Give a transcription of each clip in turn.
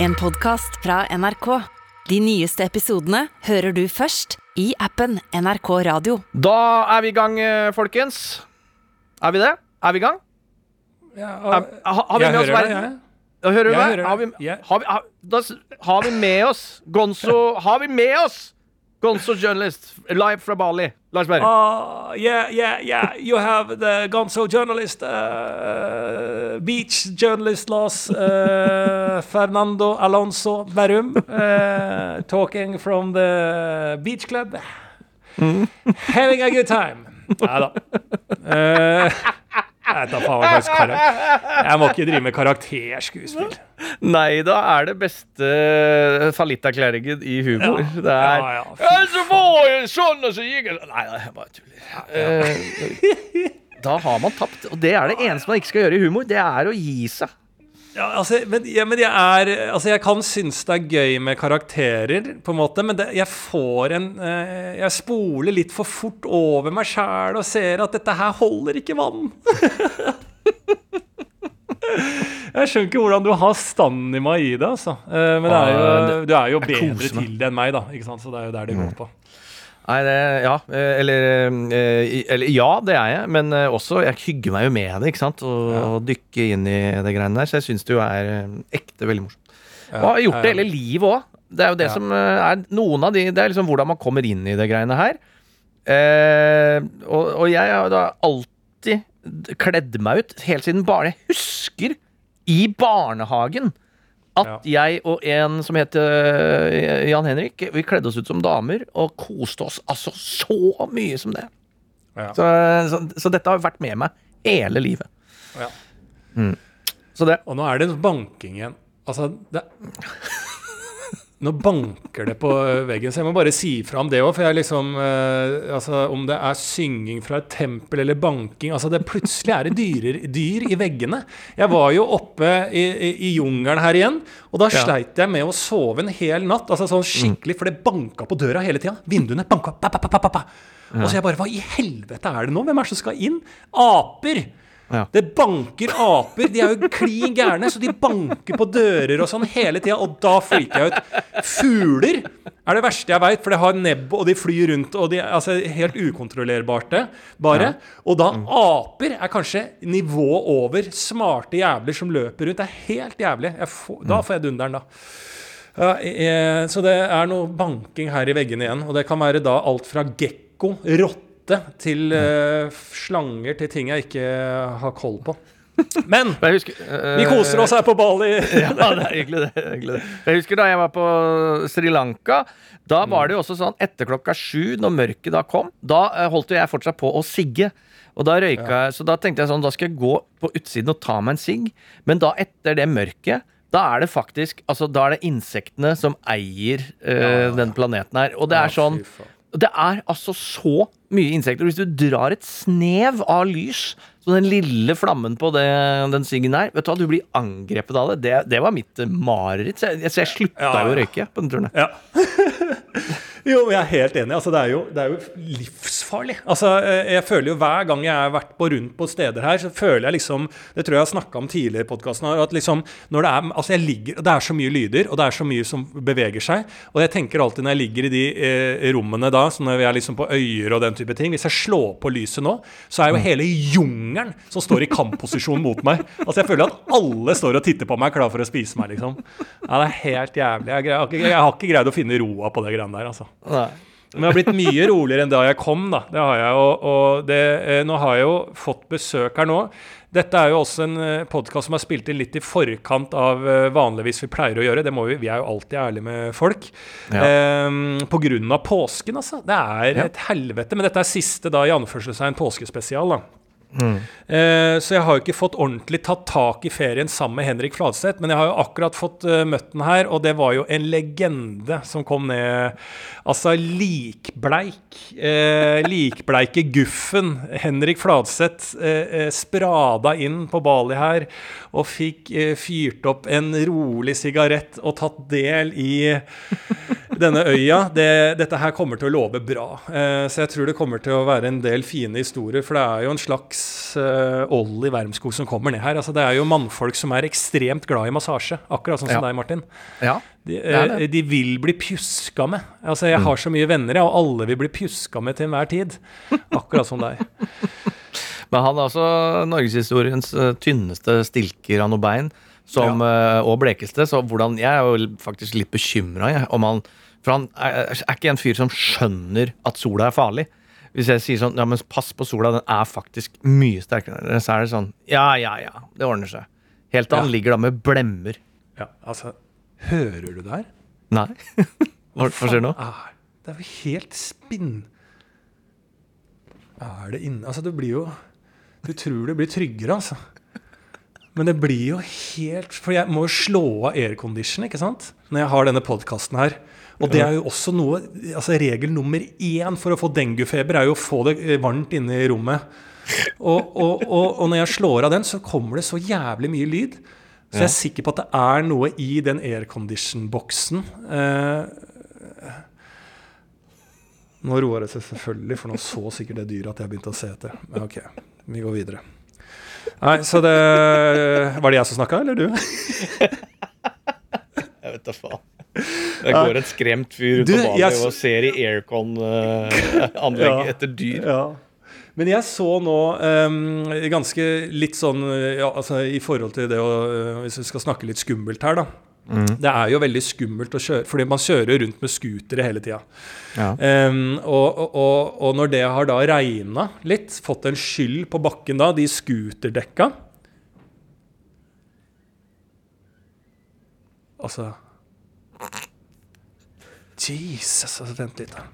En podkast fra NRK. De nyeste episodene hører du først i appen NRK Radio. Da er vi i gang, eh, folkens. Er vi det? Er vi i gang? Ja, Er, ha, har vi jeg med oss hører verden? jeg. Ja, Hører du Jeg meg? hører Har vi, har, vi, har, da, har vi med oss Gonzo Har vi med oss Gonzo journalist live fra Bali? Lars Berg. Uh, yeah, yeah, yeah. You have the Gonzo journalist, uh, beach journalist Lars uh, Fernando Alonso Berrum, uh, talking from the beach club. Having a good time. Nei da. Jeg da faen hva slags karakter Jeg må ikke drive med karakterskuespill. Nei, da er det beste fallitterklæringen i humor. Ja. Det er Ja, ja, Så var jeg sånn, og så gikk jeg Nei, nei, jeg bare tuller. Ja, da har man tapt. Og det er det eneste man ikke skal gjøre i humor. Det er å gi seg. Ja, altså, men, ja, men jeg er Altså, jeg kan synes det er gøy med karakterer, på en måte, men det, jeg får en eh, Jeg spoler litt for fort over meg sjæl og ser at dette her holder ikke vann. jeg skjønner ikke hvordan du har standima i det, altså. Eh, men det er jo, du er jo bedre til det enn meg, da. Ikke sant? Så det er jo der det går på. Nei, det, ja, eh, eller, eh, eller Ja, det er jeg, men eh, også Jeg hygger meg jo med det, ikke sant? Og, og dykke inn i det greiene der. Så jeg syns det jo er ekte veldig morsomt. Og har gjort det hele livet òg. Det er jo det Ja. som er noen av de Det er liksom hvordan man kommer inn i det greiene her. Eh, og, og jeg har da alltid kledd meg ut, helt siden bare Jeg husker i barnehagen at jeg og en som heter eh, Jan Henrik, vi kledde oss ut som damer og koste oss altså så mye som det. Ja. Så, så, så dette har vært med meg hele livet. Ja. Så det Og nå er det banking igjen. Altså, det Nå banker det på veggen, så jeg må bare si fra om det òg. For jeg liksom eh, Altså, om det er synging fra et tempel eller banking Altså, det plutselig er det dyrer, dyr i veggene. Jeg var jo oppe i, i, i jungelen her igjen, og da Ja. sleit jeg med å sove en hel natt. Altså sånn skikkelig, for det banka på døra hele tida. Vinduene banka. Pa, pa, pa, pa, pa, pa. Og så jeg bare Hva i helvete er det nå? Hvem er det som skal inn? Aper! Ja. Det banker aper. De er jo klin gærne, så de banker på dører og sånn hele tida. Og da freaker jeg ut. Fugler er det verste jeg veit, for det har nebb, og de flyr rundt. Og de altså, helt ukontrollerbare, bare. Og da aper er kanskje nivået over smarte jævler som løper rundt. Det er helt jævlig. Får, da får jeg dunderen, da. Ja, jeg, så det er noe banking her i veggene igjen. Og det kan være da alt fra gekko, rotte, til uh, slanger, til ting jeg ikke har koll på. Men husker, uh, vi koser oss her på Bali. ja, det er hyggelig, det. Er hyggelig. Jeg husker da jeg var på Sri Lanka. Da var det jo også sånn etter klokka sju, når mørket da kom, da eh, holdt jo jeg fortsatt på å sigge. Og da røyka jeg, Så da tenkte jeg sånn, da skal jeg gå på utsiden og ta meg en sigg. Men da etter det mørket da er det faktisk altså Da er det insektene som eier eh, den planeten her. Og det er sånn. Det er altså så mye insekter. Hvis du drar et snev av lys, så den lille flammen på det, den siggen her Vet du hva, du blir angrepet av det. Det, det var mitt mareritt. Så jeg, så jeg slutta Ja, jo å røyke på den turen. Ja. jo, jeg er helt enig. Altså, det, er jo, det er jo livsfarlig. Altså, eh, jeg føler jo Hver gang jeg har vært på rundt på steder her, så føler jeg liksom Det tror jeg jeg har snakka om tidligere i podkasten. At liksom når det er Altså, jeg ligger Det er så mye lyder, og det er så mye som beveger seg. Og jeg tenker alltid når jeg ligger i de eh, rommene da, så når vi er liksom på øyer og den type ting Hvis jeg slår på lyset nå, så er jo hele jungelen som står i kampposisjon mot meg. Altså, jeg føler at alle står og titter på meg, klar for å spise meg, liksom. Ja, det er helt jævlig. Jeg, jeg, jeg har ikke greid å finne roa på det greiene der, altså. Nei. Men jeg har blitt mye roligere enn da jeg kom, da. Det har jeg, og, og det, eh, nå har jeg jo fått besøk her nå. Dette er jo også en podkast som er spilt inn litt i forkant av eh, vanligvis vi pleier å gjøre. Det må vi, vi er jo alltid ærlige med folk. Ja. Um, på grunn av påsken, altså. Det er et helvete. Men dette er siste da i anførselstegn påskespesial, da. Eh, så jeg har jo ikke fått ordentlig tatt tak i ferien sammen med Henrik Fladseth, men jeg har jo akkurat fått eh, møtt den her, og det var jo en legende som kom ned. Altså likbleik. Eh, likbleike guffen. Henrik Fladseth eh, eh, sprada inn på Bali her og fikk fyrt opp en rolig sigarett og tatt del i denne øya det, Dette her kommer til å love bra. Eh, så jeg tror det kommer til å være en del fine historier. For det er jo en slags eh, Olli Wermskog som kommer ned her. Altså, det er jo mannfolk som er ekstremt glad i massasje. Akkurat sånn som Ja. deg, Martin. Ja. De, eh, de vil bli pjuska med. Altså, jeg har så mye venner, jeg, og alle vil bli pjuska med til enhver tid. Akkurat som deg. Men han er altså norgeshistoriens uh, tynneste stilker av noe bein. Som, ja. og blekeste. Så hvordan Jeg er jo faktisk litt bekymra om han For han er, er ikke en fyr som skjønner at sola er farlig. Hvis jeg sier sånn Ja, men pass på sola, den er faktisk mye sterkere så er det sånn Ja, ja, ja, det ordner seg. Helt til han Ja. ligger da med blemmer. Ja, altså Hører du det her? Nei. Hva, hva skjer nå? Er, det er jo helt spinn... Er det inne Altså, det blir jo Du tror det blir tryggere, altså. Men det blir jo helt For jeg må jo slå av aircondition, ikke sant? Når jeg har denne podkasten her. Og det er jo også noe Altså, regel nummer én for å få denguefeber er jo å få det eh, varmt inne i rommet. Og, og, og, og når jeg slår av den, så kommer det så jævlig mye lyd. Så jeg er sikker på at det er noe i den aircondition-boksen. Eh, nå roer det seg selvfølgelig, for nå så sikkert det dyret at jeg begynte å se etter. Men ok, vi går videre. Nei, så det Var det jeg som snakka, eller du? Jeg vet da faen. Det går et skremt fyr ut Du, på jeg og ser i aircon-anlegget Ja. etter dyr. Ja. Men jeg så nå um, ganske litt sånn ja, altså I forhold til det å øh, Hvis vi skal snakke litt skummelt her, da. Det er jo veldig skummelt å kjøre, fordi man kjører rundt med scootere hele tida. Ja. Um, og, og, og, og når det har da regna litt, fått en skyld på bakken da, de scooterdekka Altså Jesus, altså, vent litt, da.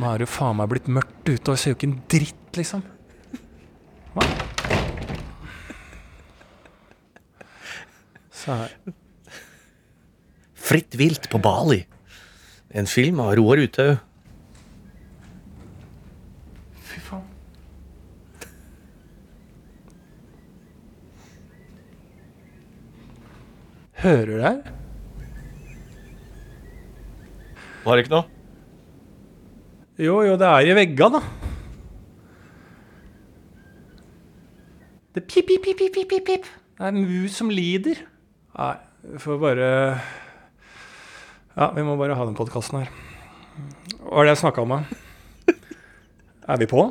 Nå er det jo faen meg blitt mørkt ute, og jeg ser jo ikke en dritt, liksom. Hva? Se her. Fritt vilt på Bali. En film av Roar Uthaug. Fy faen. Hører du det her? Var det ikke noe? Jo, jo, det er i vegga, da. Det pip, pip, pip, pip, pip, pip. Det er en mus som lider. Nei, vi får bare Ja, vi må bare ha den podkasten her. Hva er det jeg snakka om, da? Er vi på?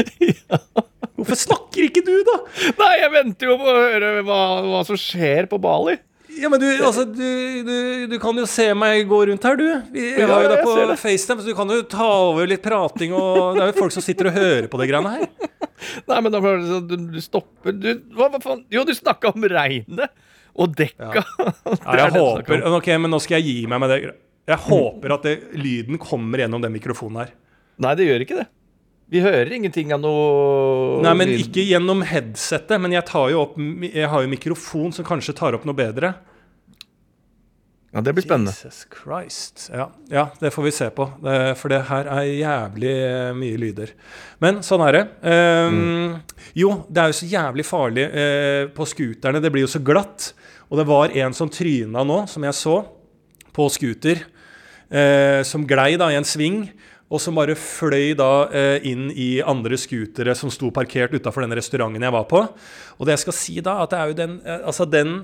Hvorfor snakker ikke du, da? Nei, jeg venter jo på å høre hva, hva som skjer på Bali. Ja, men du, altså, du, du, du kan jo se meg gå rundt her, du. Vi har jo deg på. FaceTime, så du kan jo ta over litt prating. Og det er jo folk som sitter og hører på det greiene her. Nei, men da var det sånn, du, stopper du, hva, hva faen? Jo, du snakka om regnet og dekka. Ja, Det jeg er håper, ok, men nå skal jeg gi meg med det. Jeg håper at det, lyden kommer gjennom den mikrofonen her. Nei, det gjør ikke det. Vi hører ingenting av noe Nei, men ikke gjennom headsetet, men jeg, tar jo opp, jeg har jo mikrofon som kanskje tar opp noe bedre. Ja, Det blir spennende. Jesus Christ. Ja, ja, det får vi se på. Det, for det her er jævlig eh, mye lyder. Men sånn er det. Ehm, Jo, det er jo så jævlig farlig uh, på scooterne. Det blir jo så glatt. Og det var en som tryna nå, som jeg så, på scooter, Uh, som glei da i en sving. Og som bare fløy da eh, inn i andre scootere som sto parkert utafor den restauranten jeg var på. Og det jeg skal si da, at det er jo den, altså den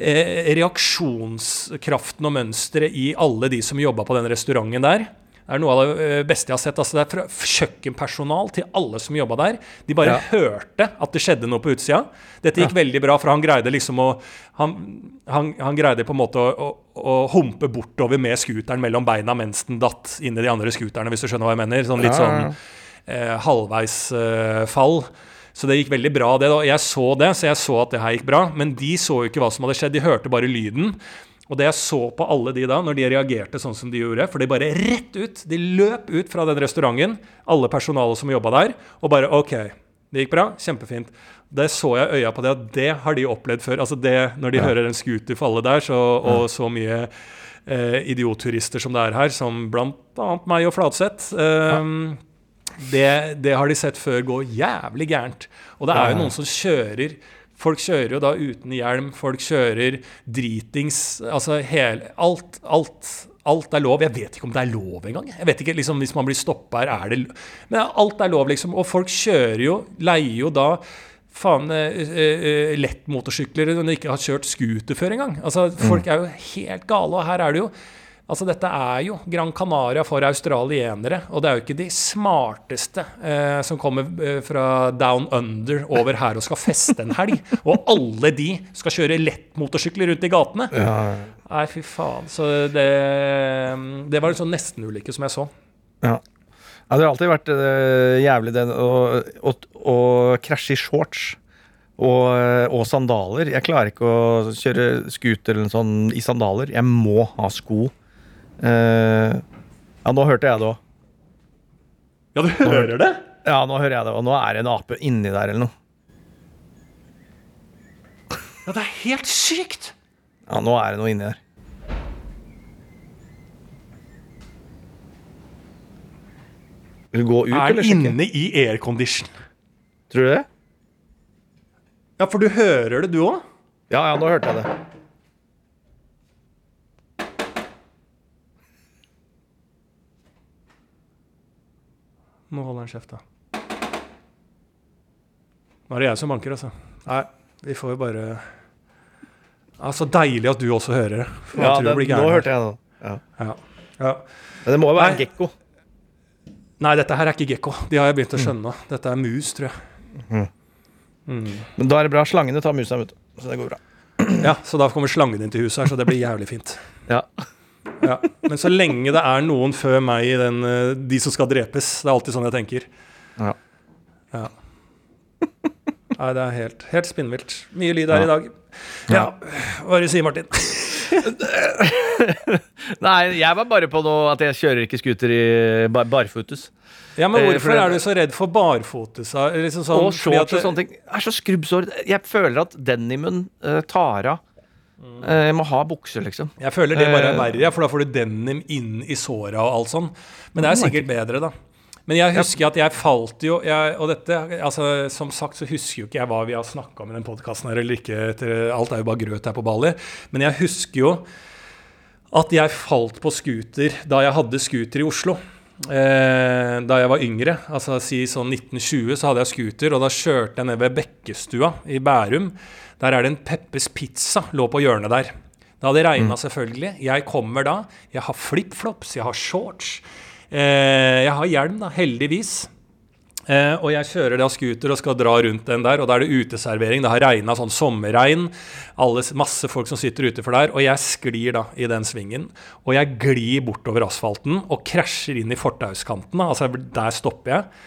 eh, reaksjonskraften og mønsteret i alle de som jobba på den restauranten der. Det er noe av det eh, beste jeg har sett. Altså det er fra kjøkkenpersonal til alle som jobba der. De bare Ja. hørte at det skjedde noe på utsida. Dette gikk veldig bra, for han greide liksom å Han, han, han greide på en måte å, å, å humpe bortover med scooteren mellom beina mens den datt inn i de andre scooterne, hvis du skjønner hva jeg mener. Sånn litt Ja, ja, sånn ja. eh, halvveisfall. Så det gikk veldig bra, det. da. Jeg så det, så jeg så at det her gikk bra. Men de så jo ikke hva som hadde skjedd, de hørte bare lyden. Og det jeg så på alle de da, når de reagerte sånn som de gjorde For de bare rett ut, de løp ut fra den restauranten, alle personalet som jobba der, og bare OK, det gikk bra, kjempefint. Det så jeg øya på det, at det har de opplevd før. Altså det, Når de Ja. hører en scooter falle der, så, og så mye eh, idiotturister som det er her, som blant annet meg og Fladseth eh, det, det har de sett før gå jævlig gærent. Og det er jo noen som kjører Folk kjører jo da uten hjelm, folk kjører dritings Altså hele alt, alt, alt er lov. Jeg vet ikke om det er lov engang. Jeg vet ikke, liksom, Hvis man blir stoppa her, er det Men alt er lov, liksom. Og folk kjører jo, leier jo da faen eh, eh, lettmotorsykler når de ikke har kjørt scooter før engang. Altså, folk er jo helt gale, og her er det jo Altså, dette er jo Gran Canaria for australienere, og det er jo ikke de smarteste eh, som kommer eh, fra down under over her og skal feste en helg. Og alle de skal kjøre lettmotorsykler rundt i gatene. Nei, fy faen. Så det, det var en sånn nestenulykke som jeg så. Ja. Ja, det har alltid vært uh, jævlig det å krasje i shorts og, eh, og sandaler. Jeg klarer ikke å kjøre scooter eller sånn i sandaler. Jeg må ha sko. Eh, ja, nå hørte jeg det òg. Ja, du hører det? Ja, nå hører jeg det, og nå er det en ape inni der eller noe. Ja, det er helt sykt! Ja, nå er det noe inni der. Vil du gå ut, Er eller sjekke? Er inne i aircondition? Tror du det? Ja, for du hører det, du òg? Ja, ja, nå hørte jeg det. Nå holder han kjeft, da. Nå er det jeg som banker, altså. Nei, vi får jo bare ja, Så deilig at du også hører det. For Ja, det, nå hørte jeg det. Ja. Ja. Ja. Men det må jo være en gekko. Nei, dette her er ikke gekko. De har jeg begynt å skjønne nå. Dette er mus, tror jeg. Men da er det bra. Slangene tar musa, vet du. Så det går bra. Ja, Så da kommer slangen inn til huset her, så det blir jævlig fint. Ja. Ja. Men så lenge det er noen før meg i den eh, De som skal drepes. Det er alltid sånn jeg tenker. Ja. Ja. Nei, det er helt, helt spinnvilt. Mye lyd her Ja. i dag. Ja. Hva er det du sier, Martin? Nei, jeg var bare på noe at jeg kjører ikke scooter i bar barfotus. Ja, men Eh, hvorfor er du så redd for barfotes? Liksom sånn, og shorts og sånne ting. Det er så skrubbsår. Jeg føler at denimen uh, tar av. Eh, Jeg må ha bukser, liksom. Jeg føler det bare er Eh. verre, for da får du denim inn i såra og alt sånn. Men det er sikkert bedre, da. Men jeg husker at jeg falt jo jeg, Og dette, altså som sagt så husker jo ikke jeg hva vi har snakka om i den podkasten her eller ikke. Etter, alt er jo bare grøt her på Bali. Men jeg husker jo at jeg falt på scooter da jeg hadde scooter i Oslo. Eh, da jeg var yngre, altså si sånn 1920, så hadde jeg scooter, og da kjørte jeg ned ved Bekkestua i Bærum. Der er det en Peppes Pizza, lå på hjørnet der. Det hadde regna, selvfølgelig. Jeg kommer da. Jeg har flipflops, jeg har shorts. Eh, jeg har hjelm, da, heldigvis. Eh, og jeg kjører da scooter og skal dra rundt den der, og da er det uteservering. Det har regna sånn sommerregn. Alle, masse folk som sitter utenfor der. Og jeg sklir da i den svingen. Og jeg glir bortover asfalten og krasjer inn i fortauskanten. Altså, der stopper jeg.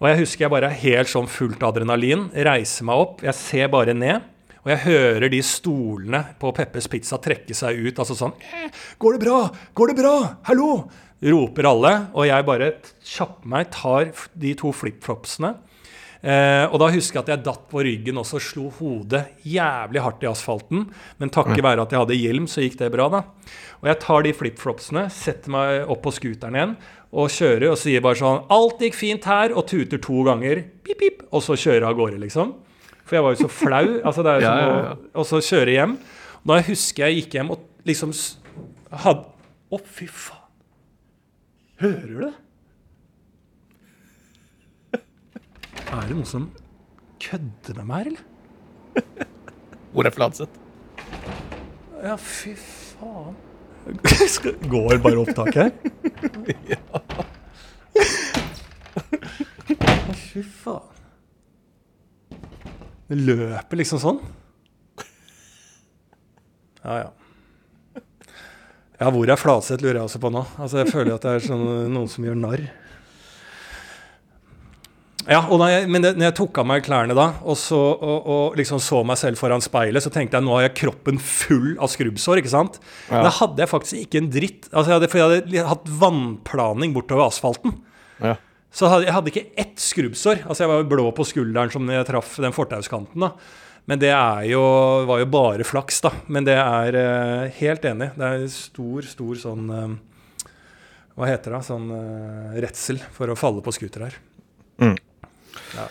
Og jeg husker jeg bare er helt sånn fullt adrenalin. Reiser meg opp. Jeg ser bare ned. Og jeg hører de stolene på Peppes Pizza trekke seg ut. Altså sånn «Eh, 'Går det bra? Går det bra? Hallo?' roper alle. Og jeg bare kjapper meg, tar de to flipflopsene. Eh, og da husker jeg at jeg datt på ryggen også, slo hodet jævlig hardt i asfalten. Men takket være at jeg hadde hjelm, så gikk det bra, da. Og jeg tar de flipflopsene, setter meg opp på scooteren igjen og kjører og sier bare sånn 'Alt gikk fint her', og tuter to ganger. Pip, pip, og så kjører jeg av gårde, liksom. For jeg var jo så flau. altså det er jo Ja, som ja, å- Og så kjøre hjem. Da husker jeg gikk hjem og liksom hadde Å, fy faen. Hører du det? Er det noen som kødder med meg eller? Hvor er Fladseth? Ja, fy faen. Går bare opptaket her? Å, Fy faen. Det løper liksom sånn. Ja, ja. Ja, hvor er Flatseth, lurer jeg også på nå. Altså, Jeg føler at det er sånn, noen som gjør narr. Ja, og da jeg, men det, når jeg tok av meg klærne da, og, så, og, og liksom så meg selv foran speilet, så tenkte jeg nå har jeg kroppen full av skrubbsår. ikke sant? Ja. Men da hadde jeg faktisk ikke en dritt. Altså, jeg hadde, for jeg hadde hatt vannplaning bortover asfalten. Ja. Så hadde, jeg hadde ikke ett skrubbsår. Altså, jeg var jo blå på skulderen som jeg traff den fortauskanten. da. Men det jo, var jo bare flaks, da. Men det er eh, helt enig. Det er stor, stor sånn eh, Hva heter det? Sånn eh, redsel for å falle på scooter her. Mm. Ja.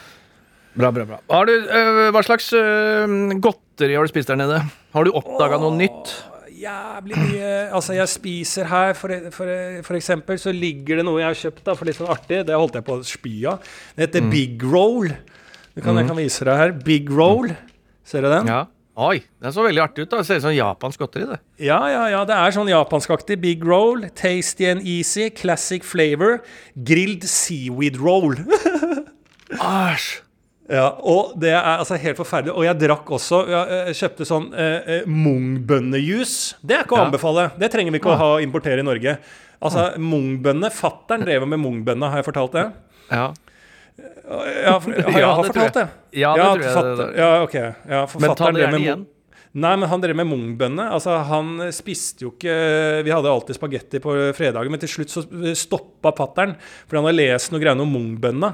Bra, bra, bra. Har du, øh, hva slags øh, godteri har du spist der nede? Har du oppdaga noe nytt? Jævlig mye Altså, jeg spiser her, for, for, for eksempel, så ligger det noe jeg har kjøpt da, for litt sånn artig. Det holdt jeg på å spy av. Det heter Big Roll. Det kan, Jeg kan vise deg her. Big Roll. Ser du den? Ja. Oi, den så veldig artig ut. da Det ser ut som japansk godteri. det Ja, ja, ja. Det er sånn japanskaktig. Big roll, tasty and easy, classic flavor, grilled seaweed roll. Æsj! Ja, og det er altså helt forferdelig. Og jeg drakk også Jeg eh, kjøpte sånn eh, mungbønnejus. Det er ikke å Ja. anbefale. Det trenger vi ikke å ha importere i Norge. Altså, ja. mungbønne Fattern drev med Mung-bønne, har jeg fortalt det? Ja. Ja, for, har jeg Ja, det fortalt det? Ja, det tror jeg fatter- det- Ja, ok. Ja, for Men ta det gjerne igjen. Nei, men han drev med Mung-bønne. Altså, han spiste jo ikke Vi hadde alltid spagetti på fredager, men til slutt så stoppa fattern fordi han har lest noe greier om Mung-bønna.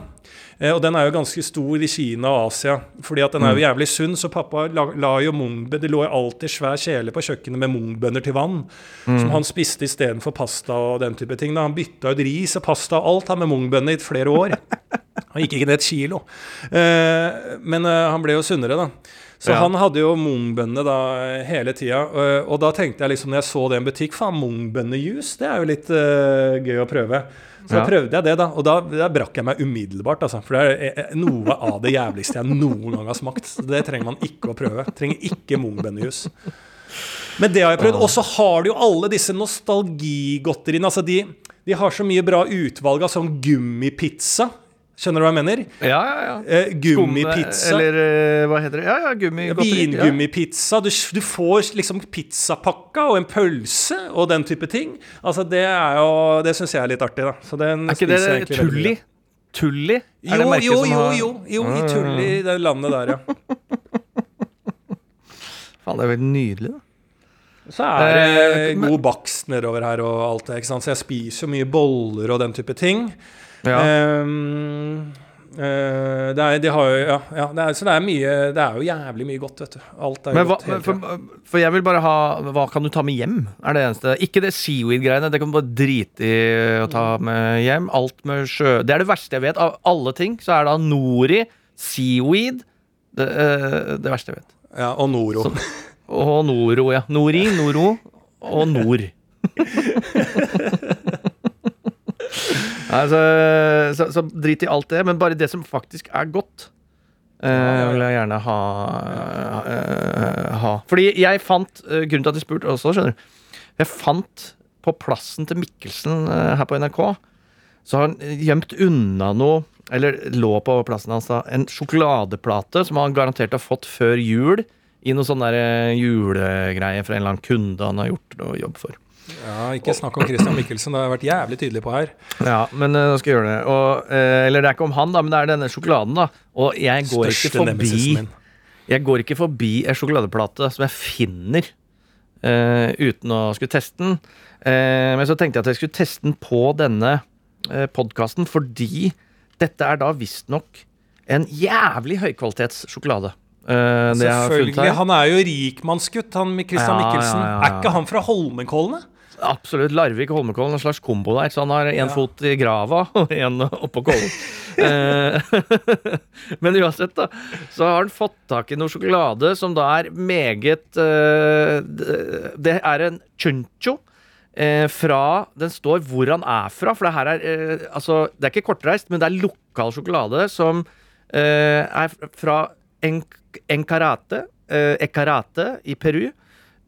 Eh, og den er jo ganske stor i Kina og Asia, fordi at den er jo jævlig sunn. Så pappa la, la jo Mung-bønne Det lå jo alltid svær kjele på kjøkkenet med Mung-bønner til vann, som han spiste istedenfor pasta og den type ting. Da. Han bytta ut ris og pasta og alt han med Mung-bønner i flere år. Han gikk ikke ned et kilo. Eh, men eh, han ble jo sunnere, da. Så Ja. han hadde jo Mung-bønner da hele tida. Og, og da tenkte jeg liksom, når jeg så det i en butikk, faen, Mung-bønnejus, det er jo litt uh, gøy å prøve. Så Ja. prøvde jeg det, da. Og da, da brakk jeg meg umiddelbart, altså. For det er eh, noe av det jævligste jeg noen gang har smakt. Så Det trenger man ikke å prøve. Trenger ikke Mung-bønnejus. Men det har jeg prøvd. Og så har du jo alle disse nostalgigodteriene. Altså de, de har så mye bra utvalg av sånn gummipizza. Skjønner du hva jeg mener? Ja, ja, ja. Eh, gummipizza. Eller øh, hva heter det? Ja, ja, gummigodteri. Vingummipizza. Du, du får liksom pizzapakka og en pølse og den type ting. Altså Det er jo Det syns jeg er litt artig, da. Så den Er ikke det Tulli? Tulli? Er Jo, det merket jo, som jo, har- jo, jo, i Tulli, det landet der, ja. Faen, det er veldig nydelig, da. Så er det Eh, god bakst nedover her og alt det. ikke sant? Så jeg spiser jo mye boller og den type ting. Ja. Ehm, eh, det er, de har jo, ja, ja, det er, så det er mye Det er jo jævlig mye godt, vet du. Alt er Men hva, godt hele for, for jeg vil bare ha Hva kan du ta med hjem? Er det eneste. Ikke det seaweed-greiene. Det kan du bare drite i å ta med hjem. Alt med sjø... Det er det verste jeg vet. Av alle ting så er da nori, seaweed det, eh, det verste jeg vet. Ja, og Noro. Og noro, ja. Nori, noro og nord. Nei, så, så, drit i alt det, men bare det som faktisk er godt. ja. vil jeg gjerne ha, uh, ha. Fordi jeg fant eh, Grunnen til at jeg spurte også, skjønner du Jeg fant på plassen til Mikkelsen her på NRK, så har han gjemt unna noe Eller lå på plassen hans da en sjokoladeplate som han garantert har fått før jul. I noe sånn julegreie fra en eller annen kunde han har gjort noe jobb for. Ja, ikke snakk om Christian Mikkelsen, det har jeg vært jævlig tydelig på her. Ja, men eh, nå skal jeg gjøre det. Og, eh, eller det er ikke om han, da, men det er denne sjokoladen. da Og jeg går Største ikke forbi. Jeg går ikke forbi en sjokoladeplate som jeg finner uh, uten å skulle teste den. Uh, men så tenkte jeg at jeg skulle teste den på denne uh, podkasten, fordi dette er da visstnok en jævlig høykvalitets sjokolade. Funnet Selvfølgelig. Han er jo rikmannsgutt, han Christian Ja, Mikkelsen. ja, ja, ja. Er ikke han fra Holmenkollene? Absolutt. Larvik Holmenkollen, en slags kombo der. Så han har én fot i grava og én oppå kollen. Eh, Men uansett, da, så har han fått tak i noe sjokolade som da er meget eh, det- er en chuncho. Eh, fra Den står hvor han er fra, for det her er Altså, det er ikke kortreist, men det er lokal sjokolade som eh, er fra en, Encarate, eh, Ecarate i Peru.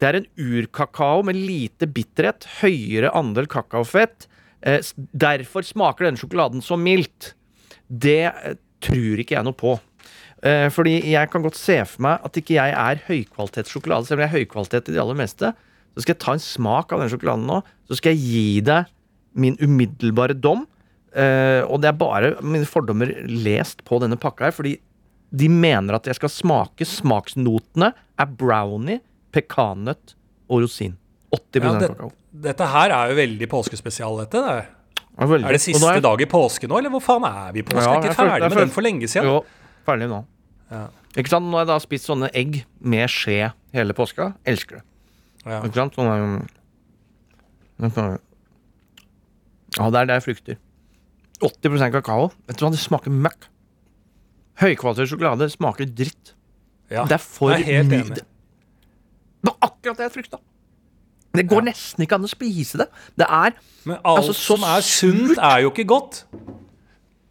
Det er en urkakao med lite bitterhet, høyere andel kakaofett. Eh, derfor smaker denne sjokoladen så mildt. Det eh, tror ikke jeg noe på. Eh, fordi jeg kan godt se for meg at ikke jeg er høykvalitetssjokolade, selv om jeg er høykvalitet i det aller meste. Så skal jeg ta en smak av den sjokoladen nå, så skal jeg gi deg min umiddelbare dom. Og det er bare mine fordommer lest på denne pakka her, fordi de mener at jeg skal smake Smaksnotene er brownie, pekannøtt og rosin. 80 Ja, det, kakao. dette her er jo veldig påskespesial, dette. Det. Ja, veldig. Er det siste er dag i påske nå, eller hvor faen er vi i påske? Ja, er ikke ferdig følte, med føler- den for lenge siden? Jo, ferdig nå. Ja. Ikke sant? Nå har jeg da spist sånne egg med skje hele påska. Elsker det. Ja. Ikke sant? Sånne, sånne- ja, det er det jeg frykter. 80% kakao. Vet du hva, det smaker møkk. Høykvalitet sjokolade smaker dritt. Ja, Det er for er mye. Det var akkurat det jeg frykta. Det går nesten ikke an å spise det. Det er Men alt Altså, som er sunt, er jo ikke godt.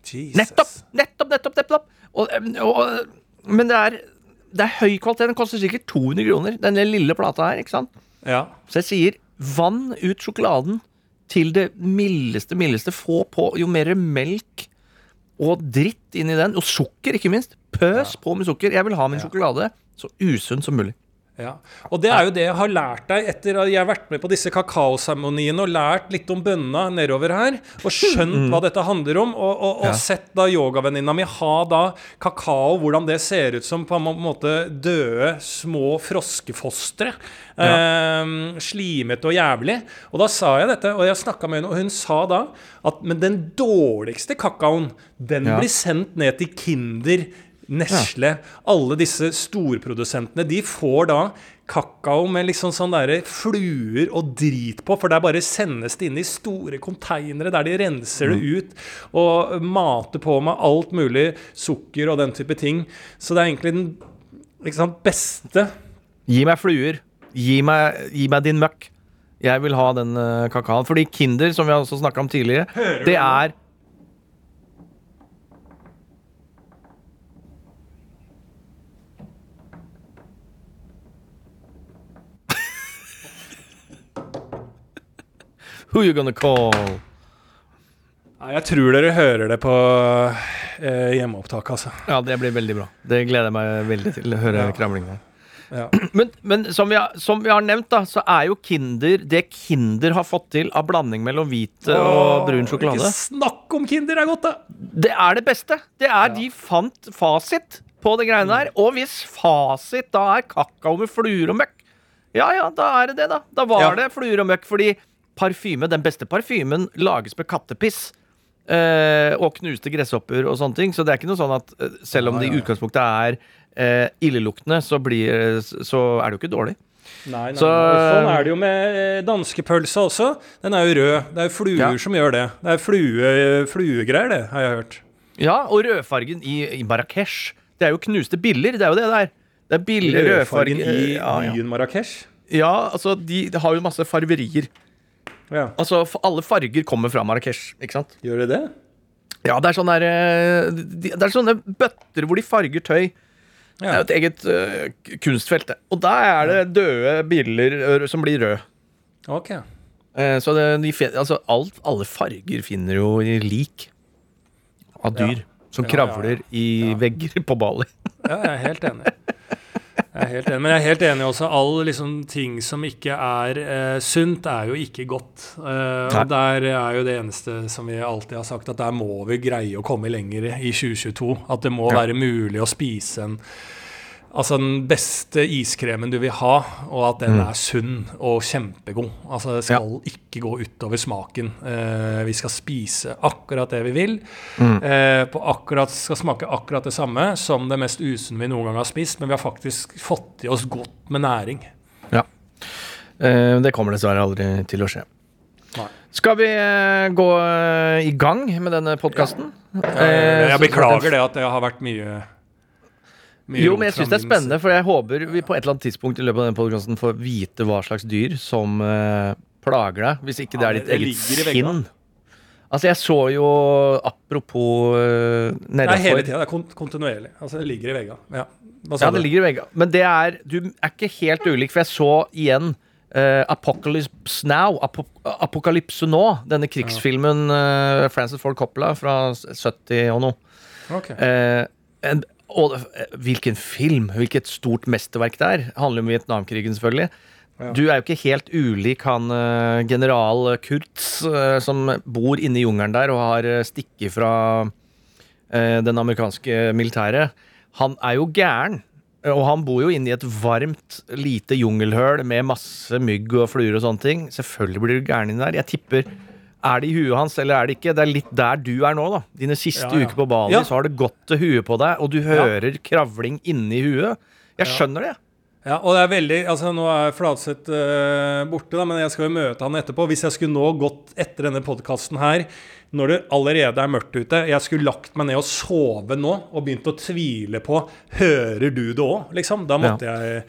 Jesus. Nettopp! Nettopp, nettopp, nettopp! Og, og, men det er, det er høy kvalitet. Den koster sikkert 200 kroner, den lille plata her. ikke sant? Ja. Så jeg sier vann ut sjokoladen til det mildeste, mildeste. Få på jo mer melk og dritt inni den. Og sukker, ikke minst. Pøs på med sukker. Jeg vil ha min sjokolade så usunn som mulig. Ja, og det er jo det jeg har lært deg etter at jeg har vært med på disse kakaoseremoniene og lært litt om bønna nedover her, og skjønt hva dette handler om, og, og, og Ja. sett da yogavenninna mi ha da kakao, hvordan det ser ut som på en måte døde små froskefostre. Eh, slimete og jævlig. Og da sa jeg dette, og jeg snakka med henne, og hun sa da at men den dårligste kakaoen, den Ja. blir sendt ned til Kinder Nestle, alle disse storprodusentene, de får da kakao med liksom sånn derre fluer og drit på, for der bare sendes det inn i store konteinere der de renser det ut og mater på med alt mulig sukker og den type ting. Så det er egentlig den sant, beste Gi meg fluer. Gi meg, gi meg din møkk. Jeg vil ha den uh, kakaoen. Fordi Kinder, som vi også snakka om tidligere, det er Who you gonna call? Jeg tror dere hører det på eh, hjemmeopptak, altså. Ja, det blir veldig bra. Det gleder jeg meg veldig til å høre Ja. kramlingen her. Ja. Men, men som, vi har, som vi har nevnt, da, så er jo Kinder det Kinder har fått til av blanding mellom hvit og brun sjokolade. Ikke snakk om Kinder er godt, da! Det er det beste. Det er De fant fasit på det greiene der. Og hvis fasit da er kakao med fluer og møkk, ja ja, da er det det, da. Da var Ja. det fluer og møkk. Fordi parfyme, den beste parfymen lages med kattepiss. Eh, og knuste gresshopper og sånne ting. Så det er ikke noe sånn at eh, selv om det i utgangspunktet er eh, illeluktende, så, blir, så er det jo ikke dårlig. Nei, nei, Så- sånn er det jo med eh, danskepølsa også. Den er jo rød. Det er jo fluer Ja. som gjør det. Det er flue, fluegreier, det, har jeg hørt. Ja, og rødfargen i, i Marrakech. Det er jo knuste biller. Det er jo det der. Det er biller, rødfargen Rødfargen i ja, ja. Marrakech. ja, altså de, de har jo masse farverier. Ja. Altså, Alle farger kommer fra Marrakech. Gjør det det? Ja, Det er sånne, eh, det er sånne bøtter hvor de farger tøy. Det er jo et eget uh, kunstfelt. Og der er det døde biller som blir røde. Ok. Eh, så det, de, altså, alt, alle farger finner jo i lik av dyr Ja. som Ja, ja, ja. kravler i vegger på Bali. Ja, jeg er helt enig. Jeg er helt enig. Men jeg er helt enig også. All liksom, ting som ikke er eh, sunt, er jo ikke godt. Eh, og der er jo det eneste som vi alltid har sagt, at der må vi greie å komme lenger i 2022. At det må Ja. være mulig å spise en Altså den beste iskremen du vil ha, og at den Mm. er sunn og kjempegod. Altså Det skal ikke gå utover smaken. Eh, vi skal spise akkurat det vi vil. Mm. Eh, akkurat, skal smake akkurat det samme som det mest usunne vi noen gang har spist, men vi har faktisk fått i oss godt med næring. Ja. Eh, det kommer dessverre aldri til å skje. Nei. Skal vi eh, gå eh, i gang med denne podkasten? Eh, jeg beklager det at det har vært mye Jo, men jeg syns det er spennende, for jeg håper vi på et eller annet tidspunkt i løpet av denne podkasten får vite hva slags dyr som uh, plager deg, hvis ikke det er ditt ditt det eget sinn. Altså, jeg så jo Apropos uh, nedafor er hele nedafor tida. Det er kont kontinuerlig. Altså, det ligger i veggene. Ja. Hva sa Ja, det ligger i veggene. Men det er Du er ikke helt ulik, for jeg så igjen Uh, Apocalypse Now, Apo Apokalypse nå, denne krigsfilmen uh, Francis Ford Coppola fra 70 og noe. Ok. Uh, en, og eh, hvilken film, hvilket stort mesterverk det er. Handler om Vietnamkrigen, selvfølgelig. Ja. Du er jo ikke helt ulik han eh, general Kurtz, eh, som bor inne i jungelen der og har stikket fra den amerikanske militæret. Han er jo gæren. Og han bor jo inne i et varmt, lite jungelhøl med masse mygg og fluer og sånne ting. Selvfølgelig blir du gæren inni der. Jeg tipper Er det i huet hans, eller er det ikke? Det er litt der du er nå, da. Dine siste Ja, ja. uker på Bali, Ja. så har det gått til huet på deg, og du hører kravling inni huet. Jeg Ja. skjønner det. Ja, og det er veldig, altså Nå er Fladseth uh, borte, da, men jeg skal jo møte han etterpå. Hvis jeg skulle nå gått etter denne podkasten her, når det allerede er mørkt ute Jeg skulle lagt meg ned og sove nå og begynt å tvile på Hører du det òg, liksom? Da måtte jeg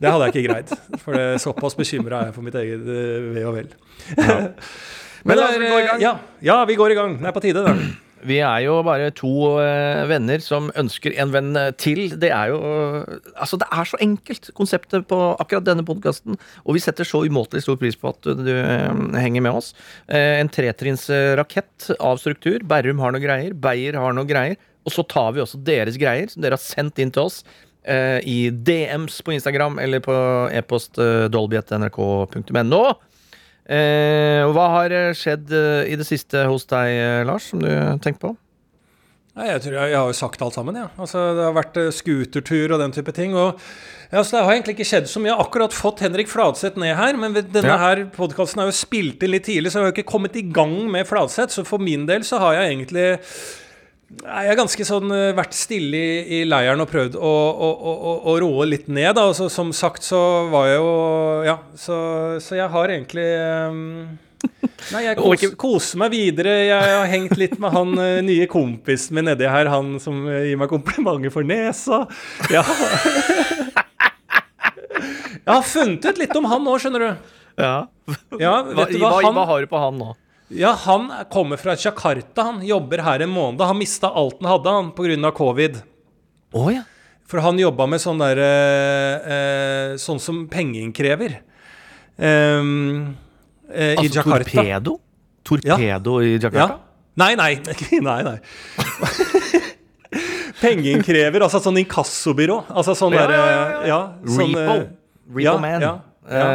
Det hadde jeg ikke greid. For det, såpass bekymra er jeg for mitt eget uh, ve og vel. Men la oss gå i gang. Ja, ja, vi går i gang. Det er på tide, det. Vi er jo bare to eh, venner som ønsker en venn eh, til. Det er jo Altså, det er så enkelt, konseptet på akkurat denne podkasten. Og vi setter så umåtelig stor pris på at du eh, henger med oss. Eh, en tretrinnsrakett av struktur. Berrum har noe greier, Beyer har noe greier. Og så tar vi også deres greier, som dere har sendt inn til oss. eh, I DMs på Instagram eller på e-post uh, dolby.nrk.no. Eh, hva har eh, skjedd eh, i det siste hos deg, eh, Lars, som du tenker på? Nei, jeg, tror jeg, jeg har jo sagt alt sammen. Ja. Altså, det har vært skutertur scootertur og den type ting. Og, ja, så det har egentlig ikke skjedd så mye. Jeg har akkurat fått Henrik Fladseth ned her, men denne Ja. her podkasten er jo spilt inn litt tidlig, så jeg har jo ikke kommet i gang med Fladseth. Så for min del så har jeg egentlig Jeg har ganske sånn eh, vært stille i, i leiren og prøvd å, å, å, å, roe litt ned. Da. Altså, som sagt så var jeg jo Ja, så, så jeg har egentlig um, Nei, jeg kos, koser meg videre. Jeg har hengt litt med han eh, nye kompisen min nedi her, han som gir meg komplimenter for nesa. Ja. Jeg har funnet ut litt om han nå, skjønner du. Ja. Ja, hva, hva? hva har du på han nå? Ja, han kommer fra Jakarta. Han jobber her en måned. Han mista alt han hadde han pga. covid. Oh, ja. For han jobba med sånn der eh, eh, Sånn som pengeinnkrever. krever eh, I Altså Jakarta. torpedo? Torpedo i Ja. Jakarta? Nei, nei. nei, nei. Pengeinnkrever, altså sånn inkassobyrå. Altså sånn Ja, derre ja, ja, ja. ja, sånn, Repo. eh, Repo ja, Man. ja, ja.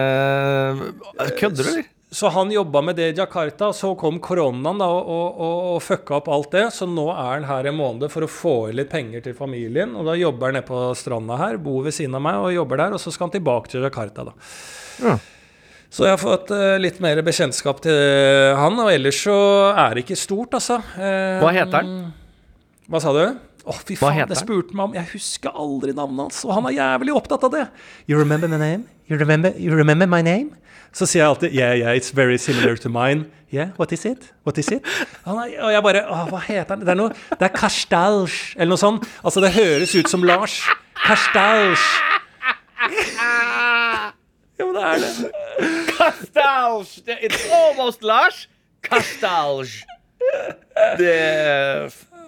Eh, kødder du, eller? Så han jobba med det i Jakarta, så kom koronaen da, og, og, og, fucka opp alt det. Så nå er han her en måned for å få inn litt penger til familien. Og da jobber han nede på stranda her, bor ved siden av meg og jobber der. Og så skal han tilbake til Jakarta, da. Ja. Så jeg har fått eh, litt mer bekjentskap til han. Og ellers så er det ikke stort, altså. Eh, Hva heter han? Hva sa du? Å, fy Hva faen, det spurte meg om. Jeg husker aldri navnet hans, og han er jævlig opptatt av det. You remember my name? You remember, you remember my name? Så sier jeg alltid Yeah, yeah, it's very similar to mine. Yeah, what is it? What is it? Er, og jeg bare Å, hva heter han? Det er noe Det er Karstalj, eller noe sånt. Altså, det høres ut som Lars. Karstalj. Jo, det er det. Kastalj! It's almost Lars. Kastalj. Det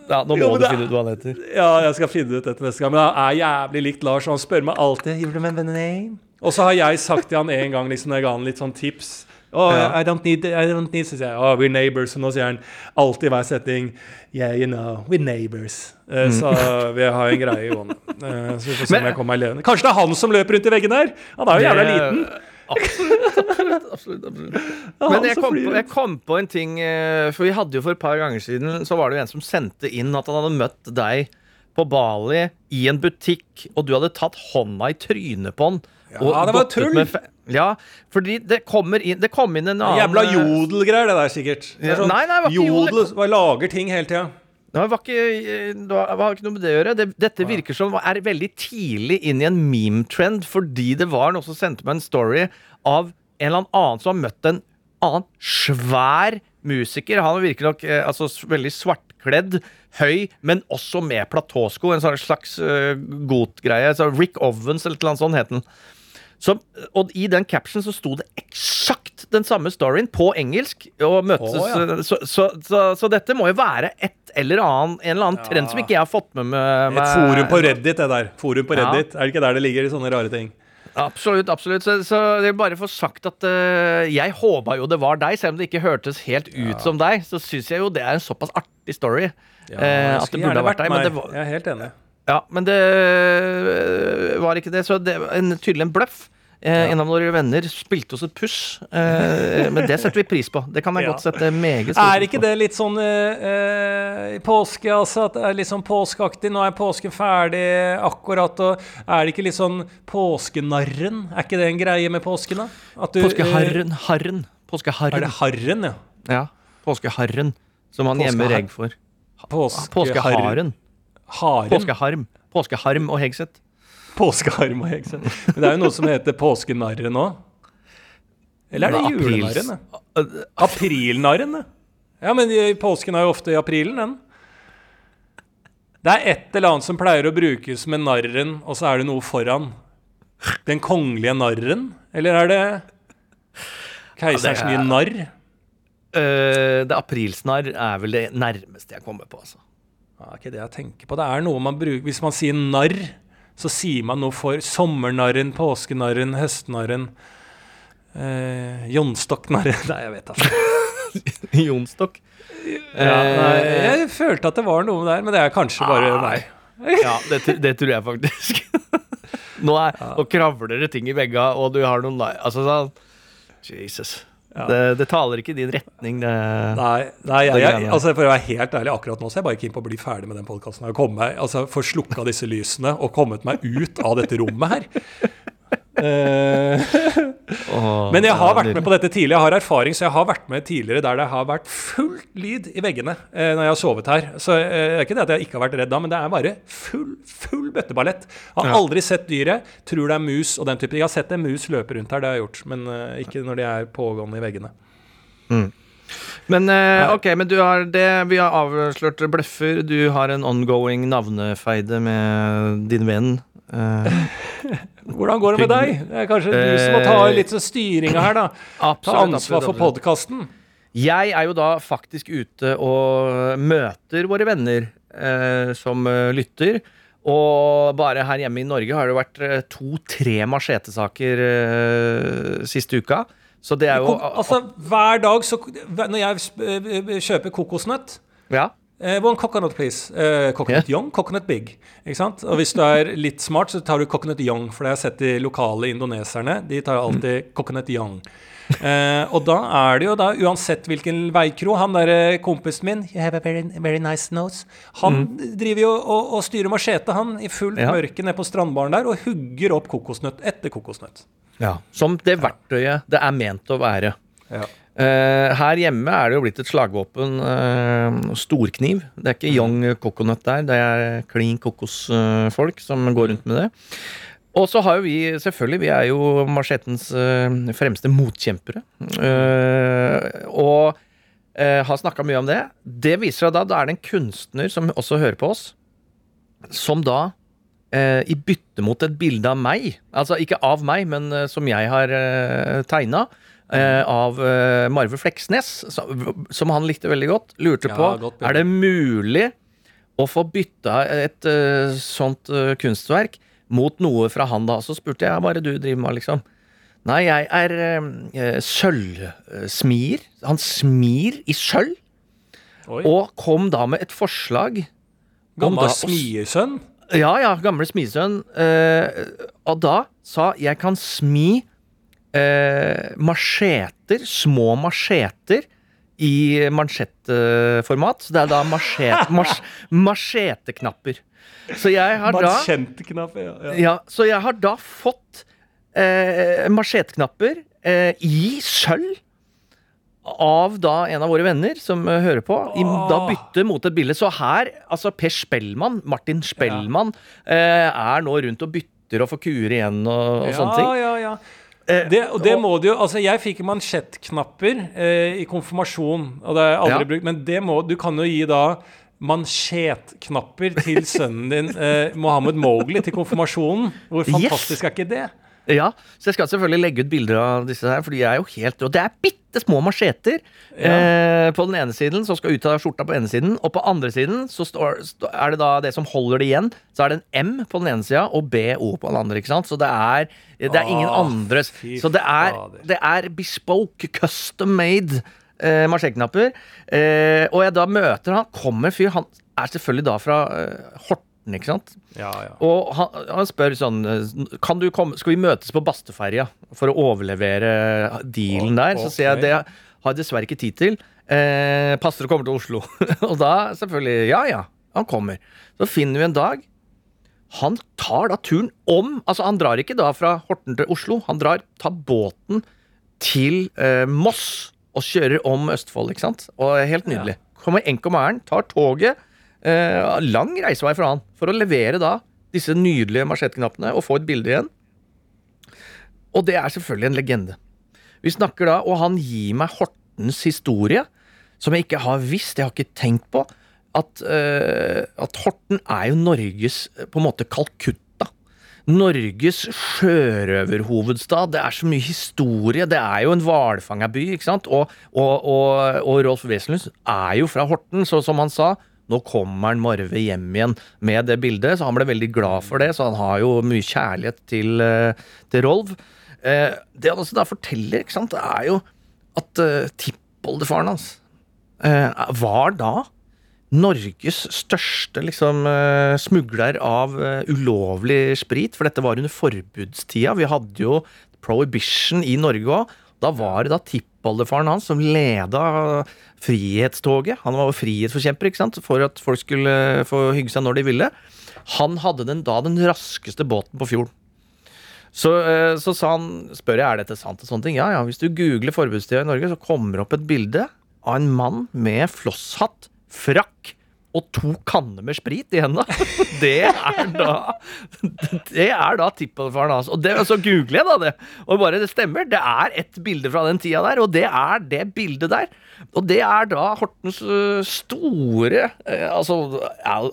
Ja, nå må Jo, du finne ut hva han heter. Ja, jeg skal finne ut dette neste gang. Men han er jævlig likt Lars, og han spør meg alltid You remember the name? Og så har jeg sagt til han en gang liksom, når jeg ga han litt sånn tips Oh, Ja. I don't need, I don't need Så sier jeg oh, we're neighbors. Og nå sier han alltid i hver setting Yeah, you know, we're neighbors. Eh, Så vi har en greie gående. Uh, så vi får se om jeg kommer meg levende. Kanskje det er han som løper rundt i veggen her? Han er jo jævla liten. Absolutt, absolutt, absolutt, absolutt. Men jeg kom, på, jeg kom på en ting eh, For vi hadde jo for et par ganger siden Så var det jo en som sendte inn at han hadde møtt deg på Bali i en butikk, og du hadde tatt hånda i trynet på han. Ja, det var tull. Ja, fordi det kommer inn Det kom inn en annen Jævla jodelgreier, det der, sikkert. Det sånn nei, nei, det var jodel. jodel. Lager ting hele tida. Det var ikke, det var, ikke noe med det å gjøre. Det, dette virker som er veldig tidlig inn i en meme-trend, fordi det var noen som sendte meg en story av en eller annen som har møtt en annen svær musiker. Han virker nok eh, altså, veldig svartkledd, høy, men også med platåsko. En slags uh, goth-greie. Så Rick Ovens eller noe sånt het den. Så, og i den captionen så sto det eksakt den samme storyen på engelsk. Og møtes, oh, ja. så, så, så, så dette må jo være et eller annen, en eller annen trend som ikke jeg har fått med meg. Et forum på Reddit, det der. Forum på Ja. Reddit. Er det ikke der det ligger sånne rare ting? Absolutt. absolutt Så, så jeg vil bare få sagt at uh, jeg håpa jo det var deg, selv om det ikke hørtes helt ut som deg. Så syns jeg jo det er en såpass artig story. ja, uh, at det burde ha vært deg. Men var, Jeg er helt enig. ja, men det uh, var ikke det. Så det var en, tydelig en bløff. Eh, En av våre venner spilte oss et puss, eh, men det setter vi pris på. Det kan jeg godt sette meget stor Er ikke det litt sånn eh, eh, påske, altså? At det er litt sånn påskeaktig? Nå er påsken ferdig akkurat, og er det ikke litt sånn påskenarren? Er ikke det en greie med påsken, da? Du, Påskeharren. Harren. eh, Påskeharren. Er det harren, ja? Ja. Påskeharren, som han gjemmer egg for. Påskeharen. Påskeharm. Påskeharm og Hegseth. Påskeharm og hekse. Men det er jo noe som heter påskenarren òg. Eller er det julenarren? Aprilnarren. Ja, men påsken er jo ofte i aprilen, den. Det er et eller annet som pleier å brukes med narren, og så er det noe foran. Den kongelige narren? Eller er det keiserens Ja, er- nye narr? Uh, det aprilsnarr er vel det nærmeste jeg kommer på, altså. Ja, det er ikke det jeg tenker på. Det er noe man bruker Hvis man sier narr, så sier man noe for sommernarren, påskenarren, høstnarren. Eh, Jonstokknarren Nei, jeg vet altså. Jonstokk? Ja, nei, jeg følte at det var noe der, men det er kanskje bare meg. Ja, det, det tror jeg faktisk. Nå, er, nå kravler det ting i vegga, og du har noen nei... Altså sånn Jesus. Ja. Det, det taler ikke i din retning, det. Nei, nei jeg, jeg, altså for å være helt ærlig, akkurat nå så er jeg bare keen på å bli ferdig med den podkasten. Altså, få slukka disse lysene og kommet meg ut av dette rommet her. Eh, men jeg har vært med på dette tidligere. Jeg har erfaring, så jeg har vært med tidligere der det har vært full lyd i veggene eh, når jeg har sovet her. Så eh, det er ikke det at jeg ikke har vært redd da, men det er bare full, full bøtteballett. Jeg har aldri sett dyret, tror det er mus og den type. Jeg har sett en mus løpe rundt her, det har jeg gjort, men ikke når de er pågående i veggene. Men eh, ok, men du har det Vi har avslørt bløffer. Du har en ongoing navnefeide med din venn. Eh, Hvordan går det med deg? Det er kanskje du som må ta Eh, litt sånn styringa her, da. Absolutt, Ta ansvar for podkasten. Jeg er jo da faktisk ute og møter våre venner eh, som eh, lytter. Og bare her hjemme i Norge har det vært eh, to-tre machetesaker eh, siste uka. Så det er jo Altså, hver dag så Når jeg kjøper kokosnøtt Ja. Eh, One coconut, please. Eh, coconut young, coconut big. Ikke sant? Og hvis du er litt smart, så tar du coconut young. For det har jeg sett de lokale indoneserne. De tar alltid coconut young. Eh, og da er det jo da, uansett hvilken veikro Han derre kompisen min You have a very, very nice nose. Han driver jo og, og styrer machete, han, i fullt Ja. mørke nede på strandbaren der, og hugger opp kokosnøtt etter kokosnøtt. ja. Som det verktøyet det er ment å være. Ja. Eh, her hjemme er det jo blitt et slagvåpen. Uh, storkniv. Det er ikke young coconut der, det er klin kokosfolk som går rundt med det. Og så har jo vi, selvfølgelig, vi er jo machettens eh, fremste motkjempere. Eh, og eh, har snakka mye om det. Det viser seg da, da er det en kunstner som også hører på oss, som da eh, i bytte mot et bilde av meg, altså ikke av meg, men eh, som jeg har uh, tegna, av eh, Marve Fleksnes, som, han likte veldig godt, lurte Ja, på godt er det mulig å få bytta et eh, sånt eh, kunstverk mot noe fra han, da. Så spurte jeg hva er det du driver med, liksom. Nei, jeg er uh, sølvsmier. Han smir i sølv, Oi. og kom da med et forslag Gammel da å s- smiersønn. ja, ja, gamle smiesønn. Eh, og da sa jeg kan smi eh, macheter, små macheter, i mansjettformat. Så det er da machet, mach, macheteknapper. Så jeg har da Macheteknapp, ja. ja. ja, Så jeg har da fått eh, macheteknapper eh, i sølv. Av da en av våre venner som uh, hører på. I da bytte mot et bilde. Så her, altså Per Spellmann, Martin Spellmann, eh, er nå rundt og bytter og får kuer igjen og, og sånne ting. Ja, ja, ja. Det, og det må du jo Altså, jeg fikk mansjettknapper eh, i konfirmasjon, og det har jeg aldri Ja. brukt, men det må Du kan jo gi da mansjettknapper til sønnen din, eh, Mohammed Mowgli, til konfirmasjonen. Hvor Yes. fantastisk er ikke det? Ja, så jeg skal selvfølgelig legge ut bilder av disse her, for de er jo helt Og det er bitte små macheter eh, på den ene siden, som skal ut av skjorta på ene siden, og på andre siden så står, er det da det som holder det igjen, så er det en M på den ene sida og BO på den andre, ikke sant? Så det er Det er ingen Åh, andres. Så det er, det er bespoke, custom made eh, machetknapper. Eh, og jeg da møter han, kommer fyr, han er selvfølgelig da fra eh, Horten, ikke sant? Ja, ja. Og han, han spør sånn eh, Kan du komme, Skal vi møtes på Bastøferja for å overlevere dealen der? Så sier jeg det har jeg dessverre ikke tid til. Eh, passer å komme til Oslo. og da selvfølgelig Ja, ja. Han kommer. Så finner vi en dag. Han tar da turen om Altså, han drar ikke da fra Horten til Oslo. Han drar, tar båten til eh, Moss og kjører om Østfold, ikke sant? Og helt nydelig. Kommer enke og mæren, tar toget. Eh, lang reisevei fra han for å levere da disse nydelige marsjettknappene og få et bilde igjen. Og det er selvfølgelig en legende. Vi snakker da, og han gir meg Hortens historie, som jeg ikke har visst, jeg har ikke tenkt på. At, eh, at Horten er jo Norges eh, på en måte Kalkutta. Norges sjørøverhovedstad. Det er så mye historie. Det er jo en hvalfangerby, ikke sant? Og, og, og, og Rolf Wesenlund er jo fra Horten, så som han sa nå kommer han Marve hjem igjen med det bildet, så han ble veldig glad for det. Så han har jo mye kjærlighet til, eh, til Rolf. Eh, det han også da forteller, ikke sant, er jo at uh, tippoldefaren hans var da Norges største liksom, smugler av ulovlig sprit, for dette var under forbudstida. Vi hadde jo prohibition i Norge òg. Da var det da tippoldefaren hans som leda frihetstoget. Han var jo frihetsforkjemper ikke sant? for at folk skulle få hygge seg når de ville. Han hadde den, da den raskeste båten på fjorden. Så, eh, så sa han, spør jeg er dette sant og sånne ting. Ja, ja, hvis du googler forbudstida i Norge, så kommer det opp et bilde av en mann med flosshatt, frakk og to kanner med sprit i hendene. Det er da Det er da tippoldefaren hans. Og det, så googler jeg da det, og bare det stemmer. Det er et bilde fra den tida der, og det er det bildet der. Og det er da Hortens øh, store øh, Altså,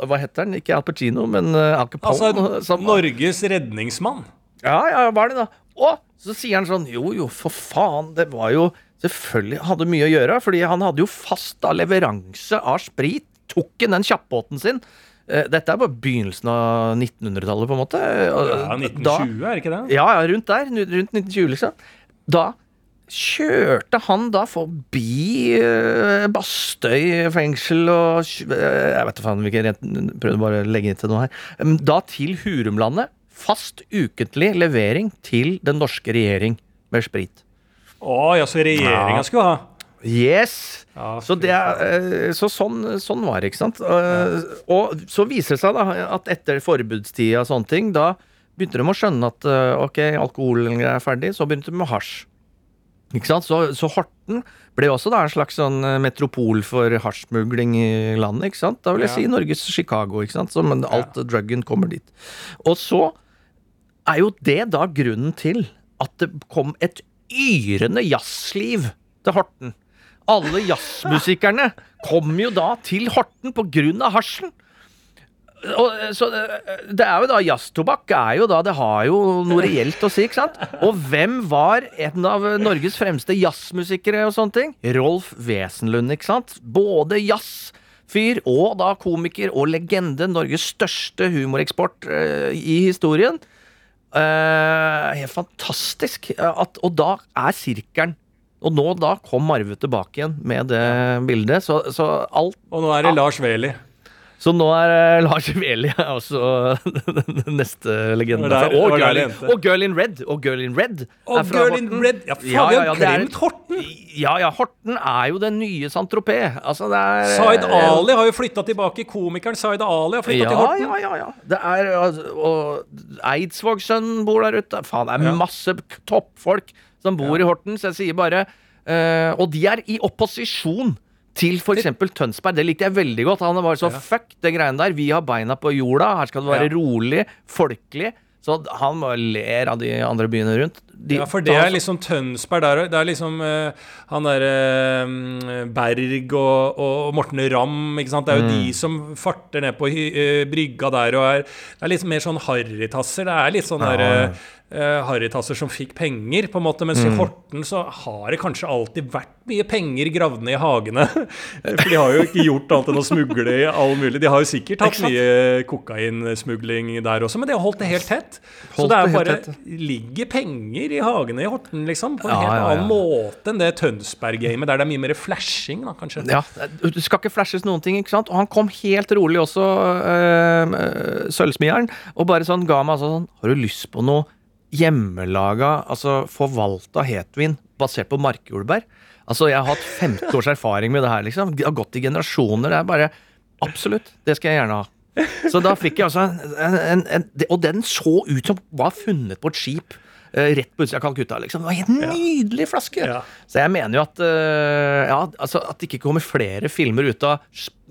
hva heter den? Ikke Al Pacino, men uh, Al Capone. Altså, som- Norges redningsmann. ja, ja, var det da. Og så sier han sånn Jo, jo, for faen, det var jo Selvfølgelig hadde mye å gjøre, fordi han hadde jo fast da leveranse av sprit. Tok han den kjappbåten sin. Eh, Dette er bare begynnelsen av 1900-tallet, på en måte. Ja, Ja, da- 1920, er det ikke det? ja, ja, rundt der. Rundt 1920, liksom. Da kjørte han da forbi uh, Bastøy fengsel og eh, Jeg vet ikke faen hvilken rent Prøvde bare å legge til noe her. Um, Da til Hurumlandet. Fast ukentlig levering til den norske regjering med sprit. Å, ja, så regjeringa Ja. skulle ha. Yes! Ja, Så, det er, eh, så sånn, sånn var det, ikke sant. Ja. Og så viser det seg da at etter forbudstida og sånne ting, da begynte de å skjønne at eh, ok, alkoholen er ferdig, så begynte de med hasj. Ikke sant? Så, så Horten ble også da en slags sånn eh, metropol for hasjsmugling i landet. ikke sant? Da vil jeg Ja. si Norges Chicago, ikke sant? Så, men alt druggen kommer dit. Og så er jo det da grunnen til at det kom et yrende jazzliv til Horten. Alle jazzmusikerne kom jo da til Horten av hasjen. Og, eh, så det, det er jo da Jazztobakk er jo da Det har jo noe reelt å si, ikke sant? Og hvem var en av Norges fremste jazzmusikere og sånne ting? Rolf Wesenlund, ikke sant? Både jazzfyr og da komiker og legende. Norges største humoreksport uh, i historien. Uh, helt fantastisk. Eh, At, og da er sirkelen Og nå da kom Marve tilbake igjen med det bildet. Så, så alt Og nå er det Lars Veli. så nå er eh, Lars Veli også den neste legenden. Der- og, Girl in, og Girl in Red. Og Girl in Red Og er fra Girl in Red. Ja, faen, Ja, ja, ja, vi har glemt Horten! Ja, ja, Horten er jo den nye Saint-Tropez. Altså, er Zaid eh, Ali har jo flytta tilbake. Komikeren Zaid Ali har flytta ja, til Horten. ja, ja, ja. Det er altså, Og Eidsvåg-sønnen bor der ute. Faen, det er masse toppfolk som bor i Horten, så jeg sier bare uh, Og de er i opposisjon til f.eks. Tønsberg. Det likte jeg veldig godt. Han var så Ja. fuck det greiene der. Vi har beina på jorda. Her skal det være Ja. rolig, folkelig. Så han ler av de andre byene rundt. De, Ja, for det er liksom Tønsberg der Det er liksom uh, han derre Berg og, og Morten Ramm, ikke sant. Det er jo Mm. de som farter ned på eh, brygga der og er Det er litt mer sånn harrytasser. Det er litt sånn Ja, derre uh, harrytasser som fikk penger, på en måte. Mens Mm. i Horten så har det kanskje alltid vært mye penger gravd ned i hagene. For de har jo ikke gjort annet enn å smugle i all mulig. De har jo sikkert hatt mye kokainsmugling der også, men de har holdt det helt tett. Så det er bare tett. ligger penger i hagene i Horten, liksom. På en Ja, helt ja, ja. annen måte enn det Tønsberg-gamet, der det er mye mer flashing, da, kanskje. Ja, Det skal ikke flashes noen ting, ikke sant? Og han kom helt rolig også, øh, sølvsmieren, og bare sånn ga meg altså sånn Har du lyst på noe hjemmelaga, altså forvalta hetvin basert på markjordbær? Altså, jeg har hatt 15 års erfaring med det her, liksom. Det har gått i generasjoner. Det er bare Absolutt, det skal jeg gjerne ha. Så da fikk jeg altså en, en, en Og den så ut som var funnet på et skip. eh, rett på utsida av Calcutta. Liksom. Det var en nydelig nydelig flaske! Ja. Så jeg mener jo at uh, ja, altså At det ikke kommer flere filmer ut av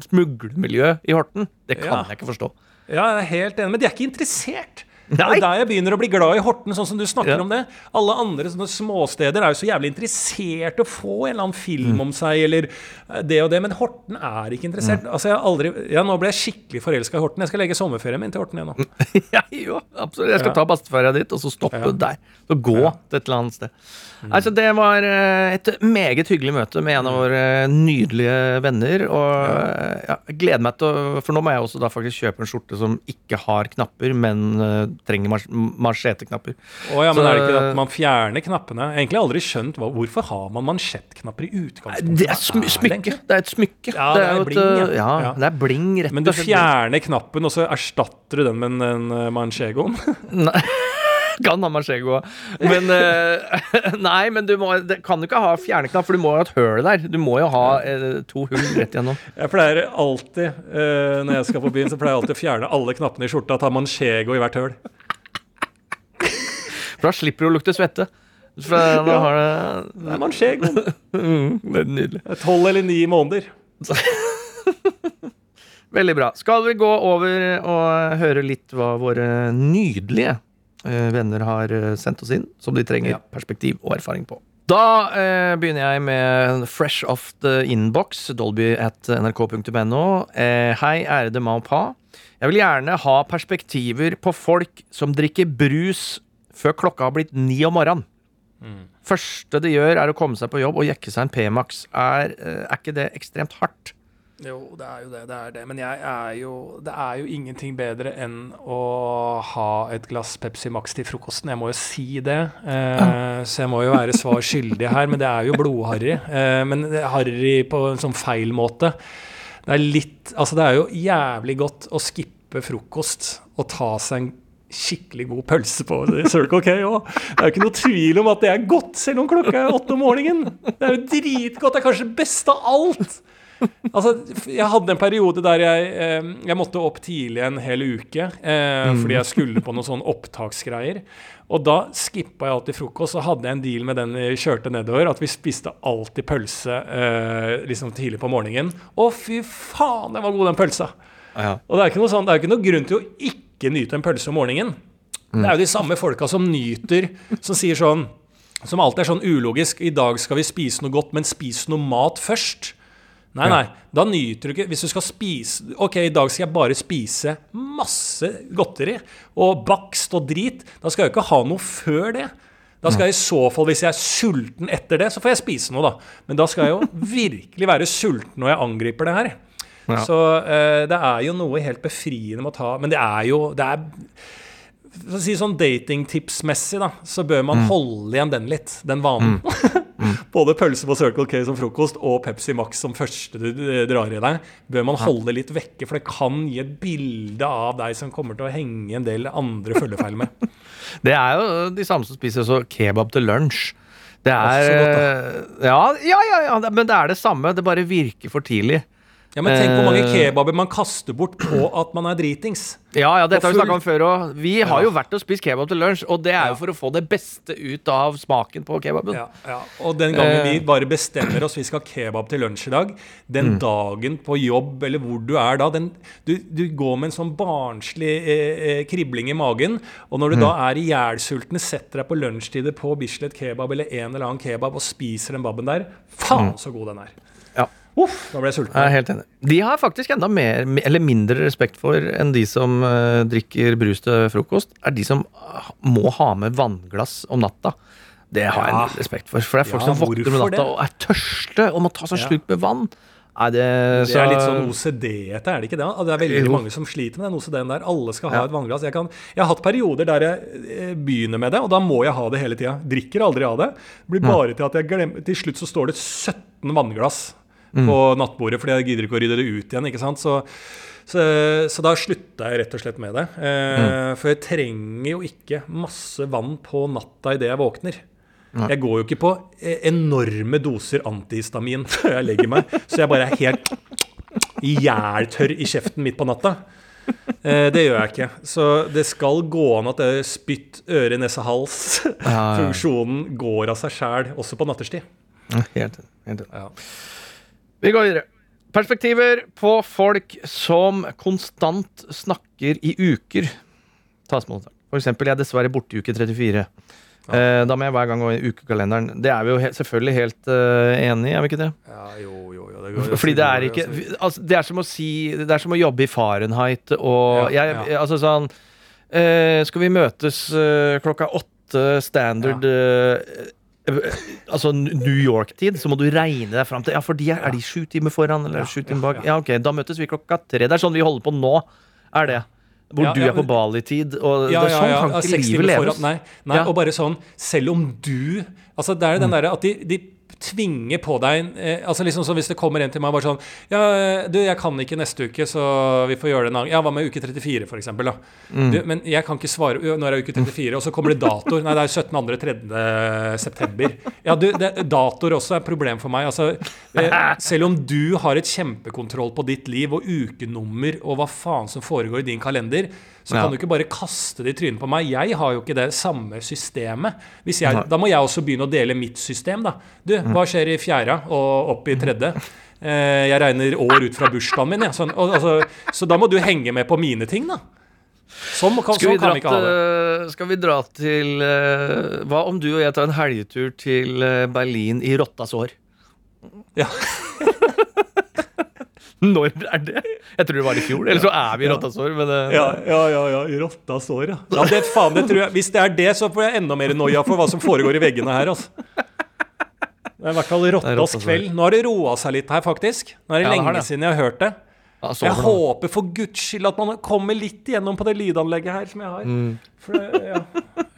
smuglermiljøet i Horten, det kan Ja. jeg ikke forstå. Ja, jeg er helt enig, men de er ikke interessert. Nei. er der jeg begynner å bli glad i Horten, sånn som du snakker Ja. om det. Alle andre sånne småsteder er jo så jævlig interessert i å få en eller annen film om seg, eller eh, det og det, men Horten er ikke interessert. Altså, jeg har aldri Ja, nå ble jeg skikkelig forelska i Horten. Jeg skal legge sommerferien min til Horten igjen nå. Ja, jo, absolutt. Jeg skal Ja. ta basteferja dit, og så stoppe Ja. der. Og gå til et eller annet sted. Altså, det var eh, et meget hyggelig møte med en av våre nydelige venner. Og eh, ja, jeg gleder meg til å For nå må jeg også da faktisk kjøpe en skjorte som ikke har knapper, men uh, trenger mars mansjeteknapper. Å ja, men Så- er det ikke at man fjerner knappene? Jeg har egentlig aldri skjønt hva, hvorfor har man mansjettknapper i utgangspunktet. Det er sm smykke. Det er et smykke. Ja, det det er er et, bling, ja. eh, ja. Det er bling, rett Men du fjerner knappen, og så erstatter du den med en, en manchegoen? Nei. Kan ha machego. Men uh, Nei, men du må, det kan jo ikke ha fjerneknapp, for du må jo ha et høl der. Du må jo ha uh, to hull rett igjennom. Jeg pleier alltid, uh, når jeg skal på byen, så pleier jeg alltid å fjerne alle knappene i skjorta, ta manchego i hvert høl. For da slipper du å lukte svette. For da har det Det er manchego. mm, Det er nydelig. Tolv eller ni måneder. Veldig bra. Skal vi gå over og høre litt hva våre nydelige venner har eh, sendt oss inn, som de trenger Ja. perspektiv og erfaring på. Da eh, begynner jeg med fresh off the inbox, dolby at nrk.no. Eh, hei, ærede ma og pa. Jeg vil gjerne ha perspektiver på folk som drikker brus før klokka har blitt ni om morgenen. Første de gjør, er å komme seg på jobb og jekke seg en P-Max. Er, eh, er ikke det ekstremt hardt? Jo, det er jo det. det er det. Men jeg er jo, det er jo ingenting bedre enn å ha et glass Pepsi Max til frokosten. Jeg må jo si det. Eh, så jeg må jo være svar skyldig her, men det er jo blodharry. Eh, men det harry på en sånn feil måte. Det er litt Altså, det er jo jævlig godt å skippe frokost og ta seg en skikkelig god pølse på Circle K òg. Det er jo ikke noe tvil om at det er godt, selv om klokka er åtte om morgenen. Det er jo dritgodt. Det er kanskje det beste av alt. Altså, jeg hadde en periode der jeg, eh, jeg måtte opp tidlig en hel uke eh, fordi jeg skulle på noen sånne opptaksgreier. Og da skippa jeg alltid frokost, og hadde jeg en deal med den vi kjørte nedover, at vi spiste alltid pølse eh, liksom tidlig på morgenen. Å, fy faen, den var god, den pølsa! Og det er ikke noe, sånn, ikke noe grunn til å ikke nyte en pølse om morgenen. Det er jo de samme folka som nyter, som sier sånn Som alltid er sånn ulogisk. I dag skal vi spise noe godt, men spis noe mat først. Nei, nei. Da nyter du ikke Hvis du skal spise Ok, i dag skal jeg bare spise masse godteri og bakst og drit. Da skal jeg ikke ha noe før det. Da skal jeg i så fall, hvis jeg er sulten etter det, så får jeg spise noe, da. Men da skal jeg jo virkelig være sulten når jeg angriper det her. Ja. Så eh, det er jo noe helt befriende med å ta Men det er jo det er, For å si sånn datingtipsmessig, da, så bør man holde igjen den litt. Den vanen. Både pølse på Circle K som frokost og Pepsi Max som første du drar i deg, bør man holde litt vekke, for det kan gi et bilde av deg som kommer til å henge en del andre følgefeil med. Det er jo de samme som spiser så kebab til lunsj. Det er så godt, eh, ja, ja, ja, ja, men det er det samme. Det bare virker for tidlig. Ja, Men tenk hvor mange Eh. kebaber man kaster bort på at man er dritings. Ja, ja, dette har vi snakka om før òg. Vi har Ja. jo vært og spist kebab til lunsj, og det er jo for å få det beste ut av smaken på kebaben. Ja, ja. Og den gangen vi Eh. bare bestemmer oss vi skal ha kebab til lunsj i dag, den dagen på jobb eller hvor du er da den, du, du går med en sånn barnslig eh, eh, kribling i magen, og når du da er ihjelsulten, setter deg på lunsjtider på Bislett kebab eller en eller annen kebab og spiser den babben der, faen så god den er. Uff, nå ble jeg sulten. Jeg er helt enig. De har faktisk enda mer, eller mindre respekt for enn de som eh, drikker brus til frokost, er de som må ha med vannglass om natta. Det har jeg Ja. en respekt for. For det er folk Ja, som våkner med natta det? og er tørste og må ta seg en slurk med vann. Nei, det, Det er litt sånn OCD-ete, er det ikke det? Det er veldig Jo. mange som sliter med den OCD-en der. Alle skal ha Ja. et vannglass. Jeg, kan, jeg har hatt perioder der jeg eh, begynner med det, og da må jeg ha det hele tida. Drikker aldri av det. Det blir bare til at jeg glemmer Til slutt så står det 17 vannglass på nattbordet, fordi jeg gidder ikke å rydde det ut igjen. ikke sant? Så, så, så da slutta jeg rett og slett med det. Eh, For jeg trenger jo ikke masse vann på natta idet jeg våkner. Jeg går jo ikke på eh, enorme doser antihistamin før jeg legger meg, så jeg bare er helt jæltørr i kjeften midt på natta. Eh, det gjør jeg ikke. Så det skal gå an at det spytt, øre, nese, hals funksjonen går av seg sjæl, også på nattestid. Helt, helt. Ja. Vi går videre. Perspektiver på folk som konstant snakker i uker. Ta småtak. For eksempel, jeg er dessverre borte i uke 34. Ja. da må jeg hver gang gå i ukekalenderen. Det er vi jo helt, selvfølgelig helt uh, enig i, er vi ikke det? Ja, jo, jo, jo. Det går, Fordi det er ikke altså, Det er som å si Det er som å jobbe i Fahrenheit og Ja, jeg, ja. Altså sånn uh, Skal vi møtes uh, klokka åtte standard eh, eh, Altså New York-tid, så må du regne deg fram til Ja, for de er, er de sju timer foran, eller Ja, sju timer bak? Ja, ok, da møtes vi klokka tre. Det er sånn vi holder på nå, er det. Hvor Ja, du ja, er på men- Bali-tid, og Ja, det er sånn kan ikke livet leves. foran. Nei, nei og bare sånn Selv om du Altså, det er den derre at de, de tvinger på deg eh, Altså liksom så Hvis det kommer en til meg bare sånn Ja, eh, du, jeg kan ikke neste uke, så vi får gjøre det en annen Ja, hva med uke 34, for eksempel, da? Mm. Du, men jeg kan ikke svare når Når er uke 34? Og så kommer det datoer. Nei, det er 17. 2. 3. september. Ja, du, det, datoer også er et problem for meg. Altså, eh, selv om du har et kjempekontroll på ditt liv og ukenummer og hva faen som foregår i din kalender, så Ja. kan du ikke bare kaste det i trynet på meg. Jeg har jo ikke det samme systemet. Hvis jeg, da må jeg også begynne å dele mitt system, da. Du, hva skjer i fjerde og opp i tredje? Eh, jeg regner år ut fra bursdagen min, jeg. Sånn, altså, så da må du henge med på mine ting, da. Sånn kan, Skal vi, sånn kan vi ikke ha det. skal vi dra til eh, Hva om du og jeg tar en helgetur til eh, Berlin i rottas år? Ja. Når er det? Jeg tror det var i fjor. Eller så er vi i rottas år. Men eh, Ja, ja, ja, ja, i rotta sår ja. ja det, faen, det tror jeg. Hvis det er det, så får jeg enda mer noia for hva som foregår i veggene her. Altså. Det er i hvert fall rottas rottas kveld. Nå har det roa seg litt her, faktisk. Nå er det Ja, lenge det. siden jeg har hørt det. ja, Jeg håper for guds skyld at man kommer litt igjennom på det lydanlegget her som jeg har. Mm. For det, ja.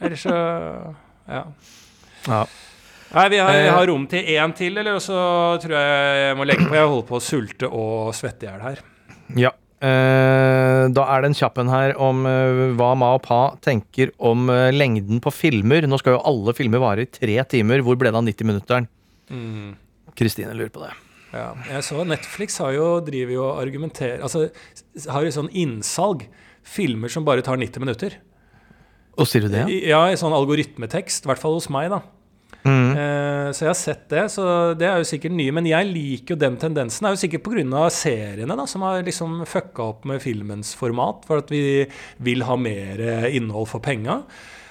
Ellers så Ja. Ja. Nei, vi har, vi Eh. har rom til én til, eller så tror jeg jeg må legge på. Jeg holder på å sulte og svette i hjel her. ja. Uh, da er det en kjapp en her om uh, hva ma og pa tenker om uh, lengden på filmer. Nå skal jo alle filmer vare i tre timer. Hvor ble det av 90-minutteren? Mm. Kristine lurer på det. Ja, jeg så Netflix har jo, driver jo og argumenterer Altså har jo sånn innsalg. Filmer som bare tar 90 minutter. Og sier du det? Ja, i sånn algoritmetekst. I hvert fall hos meg, da. Mm. Eh, så jeg har sett det, så det er jo sikkert nye. Men jeg liker jo den tendensen. Det er jo sikkert pga. seriene da, som har liksom fucka opp med filmens format. For at vi vil ha mer eh, innhold for penga.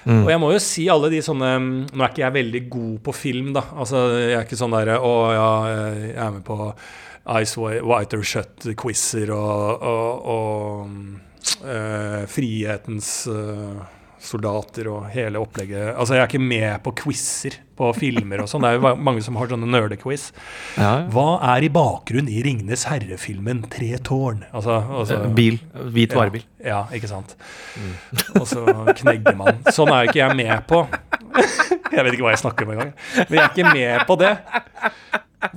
Mm. Og jeg må jo si alle de sånne mm, Nå er ikke jeg veldig god på film, da. Altså, jeg er ikke sånn derre Å ja, jeg er med på Ice Whiter Shut-quizer og, og, og eh, Frihetens eh, soldater og hele opplegget. Altså, jeg er ikke med på quizer på filmer og sånn. Det er jo mange som har sånne nerdequiz. Ja, ja. Hva er i bakgrunnen i 'Ringenes herre'-filmen 'Tre tårn'? Altså, altså Eh, Bil. Hvit varebil. ja, ikke sant. Og så knegger man. Sånn er jo ikke jeg med på. Jeg vet ikke hva jeg snakker om engang. Men jeg er ikke med på det.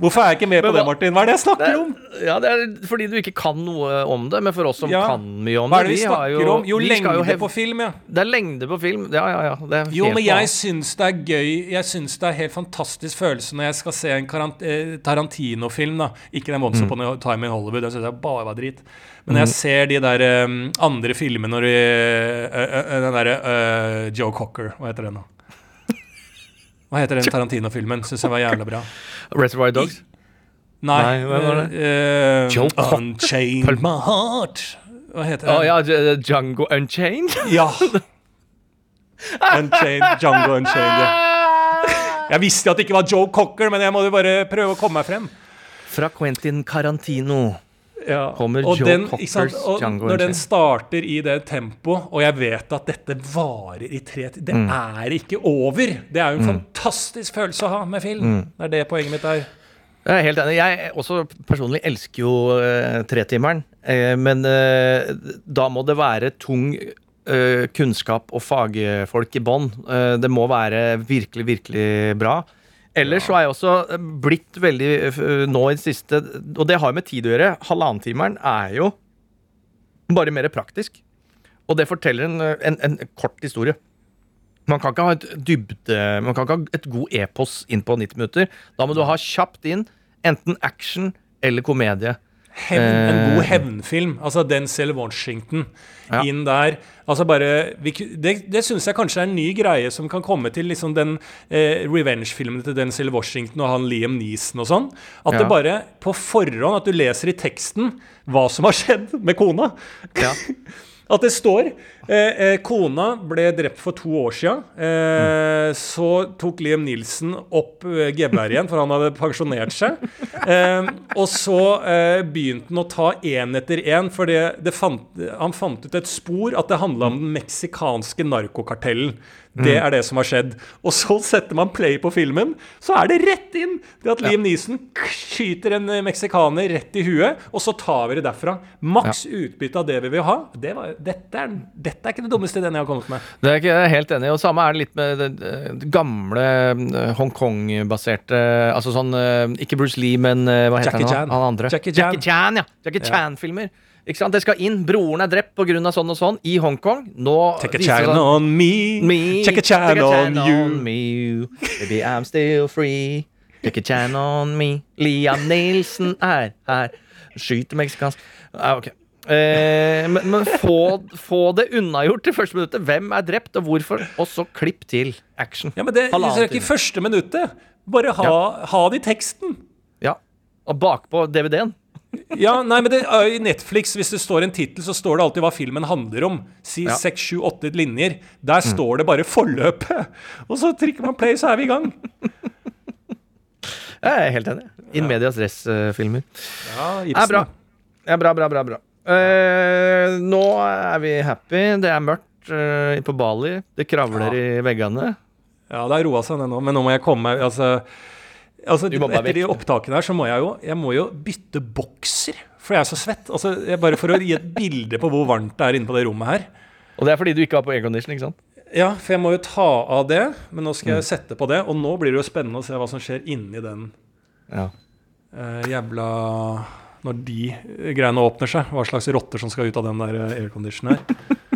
Hvorfor er jeg ikke med på Men det, Martin? Hva er det jeg snakker om? Ja, det er fordi du ikke kan noe om det, men for oss som Ja. kan mye om det Hva er det vi vi snakker snakker om? Jo, lengde hev- på film, ja. Det er lengde på film. Ja, ja, ja. Det Jo, men jeg syns det er gøy Jeg syns det er helt fantastisk følelse når jeg skal se en eh, Tarantino-film. da Ikke den Once Mm. Upon a Time in Hollywood, den syns jeg bare var drit. Men når jeg ser de der um, andre filmene når de, uh, uh, Den derre uh, Joe Cocker, hva heter den da? Hva heter den Tarantino-filmen? Syns jeg var jævla bra. Reservoir Dogs. Nei, Nei, hvem var det? Uh, Joe. Unchained My Heart. Hva heter Å Oh, ja, J- Django Unchained. Ja. Unchained, Django Unchained, ja. Jeg visste at det ikke var Joe Cocker, men jeg måtte bare prøve å komme meg frem. Fra Quentin Carantino. Ja. Kommer og Joe den, Cockers Django Når den starter i det tempoet, og jeg vet at dette varer i tre timer Det Mm. er ikke over! Det er jo en fantastisk følelse å ha med film. Mm. Det er det poenget mitt er. Jeg er helt enig. Jeg også personlig elsker jo uh, tretimeren, eh, men eh, da må det være tung eh, kunnskap og fagfolk i bånn. Eh, det må være virkelig, virkelig bra. Ellers så er jeg også eh, blitt veldig eh, nå i det siste Og det har jo med tid å gjøre. Halvannentimeren er jo bare mer praktisk. Og det forteller en, eh, en, en kort historie. Man kan ikke ha et dybde Man kan ikke ha et god epos inn på 90 minutter. Da må du ha kjapt inn enten action eller komedie. Hevn, en Eh. god hevnfilm. Altså Denzel Washington Ja. inn der. Altså bare, Det, det syns jeg kanskje er en ny greie som kan komme til liksom den eh, revenge-filmen til Denzel Washington og han Liam Neeson og sånn. At Ja. det bare på forhånd at du leser i teksten hva som har skjedd med kona. Ja. At det står eh, eh, Kona ble drept for to år siden. Eh, Så tok Liam Nilsen opp eh, geværet igjen, for han hadde pensjonert seg. Eh, og så eh, begynte han å ta én etter én, for det, det fant, han fant ut et spor at det handla om den meksikanske narkokartellen. Det er det som har skjedd. Og så setter man play på filmen, så er det rett inn det at Liam Neeson skyter en eh, meksikaner rett i huet, og så tar vi det derfra. Maks utbytte av det vi vil ha. Det var, dette, er, dette er ikke det dummeste ideen jeg har kommet med. Det er ikke jeg er helt enig i. Og samme er det litt med det, gamle eh, Hongkong-baserte Altså sånn eh, Ikke Bruce Lee, men eh, hva heter Jackie han? Chan. Han andre. Jackie Chan. Chan, ja. Jackie Ja. Ikke sant? Det skal inn. Broren er drept pga. sånn og sånn i Hongkong. Nå Take a viser det on me, me. take a chan on, on you. me. Baby, I'm still free. Take a chan on me. Liam Nielsen er her. Skyter meksikansk. Ah, okay. Eh, men men få, få det unnagjort I første minuttet. Hvem er drept, og hvorfor? Og så klipp til action. Ja, men det det er ikke i første minuttet. Bare ha, ha det i teksten. Ja. Og bakpå DVD-en. Ja, nei, men det, I Netflix, hvis det står en tittel, så står det alltid hva filmen handler om. Si Ja. seks, sju, åtte linjer. Der står det bare forløpet. Og så trykker man play, så er vi i gang. Jeg er helt enig. In medias res-filmer. Ja, er bra. Ja, bra, bra, bra. bra. Uh, nå er vi happy. Det er mørkt uh, på Bali. Det kravler i veggene. Ja, det har roa seg ned nå, men nå må jeg komme meg Altså, altså etter de opptakene her, så må jeg jo Jeg må jo bytte bokser, for jeg er så svett. Altså, jeg, bare for å gi et bilde på hvor varmt det er inne på det rommet her. Og det er fordi du ikke har på aircondition, ikke sant? Ja, for jeg må jo ta av det, men nå skal Mm. jeg sette på det. Og nå blir det jo spennende å se hva som skjer inni den Ja. uh, jævla Når de greiene åpner seg. Hva slags rotter som skal ut av den der airconditionen aircondition her.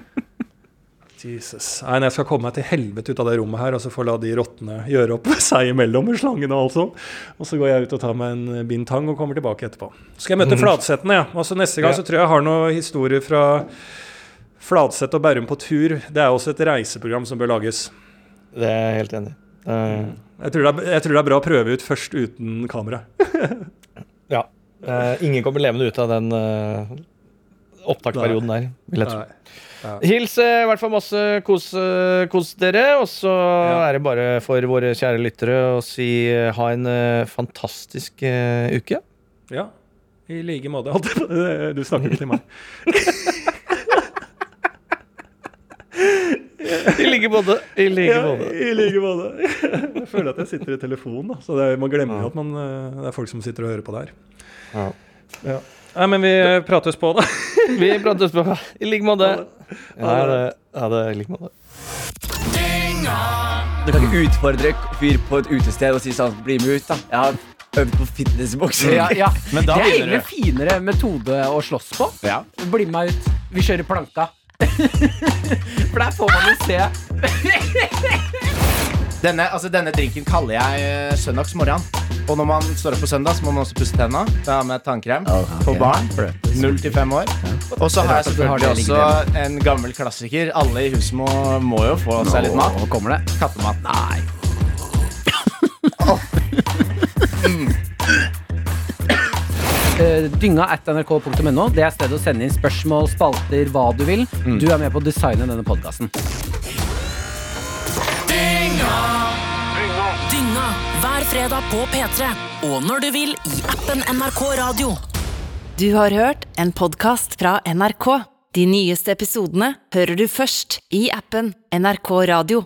Jesus. Nei, jeg skal komme meg til helvete ut av det rommet her, og så få la de rottene gjøre opp seg imellom med slangene, sånt. Og så går jeg ut og tar meg en bind tang og kommer tilbake etterpå. Så skal jeg møte Flatsettene, ja. Og så neste gang Ja. så tror jeg jeg har noen historier fra Fladseth og Bærum på tur. Det er også et reiseprogram som bør lages. Det er jeg helt enig i. Uh, Jeg tror, det er, jeg tror det er bra å prøve ut først uten kamera. ja. Uh, ingen kommer levende ut av den uh, opptaksperioden der, vil jeg tro. Hils eh, i hvert fall masse kos, eh, kos dere, og så Ja. er det bare for våre kjære lyttere å si eh, ha en fantastisk uh, uke. Ja, i like måte. Du snakker ikke til meg. I like måte. I like Ja, måte. i like måte. Jeg føler at jeg sitter i telefonen, da. Så det er, man glemmer jo at man, det er folk som sitter og hører på det her. Ja. Ja. Nei, men vi eh, prates på, da. Vi prates på. I like måte. Ha Ja, det, er i like måte. Du kan ikke utfordre fyr på et utested og si sånn Bli med ut, da. Jeg har øvd på fitnessbokser. Ja, ja. Men da det er egentlig finere metode å slåss på. Ja. Bli med meg ut. Vi kjører planka. For der får man jo se. Denne, altså, denne drinken kaller jeg eh, søndagsmorgen. Og når man står opp på søndag, så må man også pusse tenna. Da har med tannkrem for barn. Null til fem år. Og så har jeg selvfølgelig også en gammel klassiker. Alle i huset må, må jo få seg litt mat. Nå kommer det. Kattemat. Nei. Uh, Dynga at nrk.no. Det er stedet å sende inn spørsmål, spalter, hva du vil. Mm. Du er med på å designe denne podkasten. Fredag på P3. Og når du vil i appen NRK Radio. Du har hørt en podkast fra NRK. De nyeste episodene hører du først i appen NRK Radio.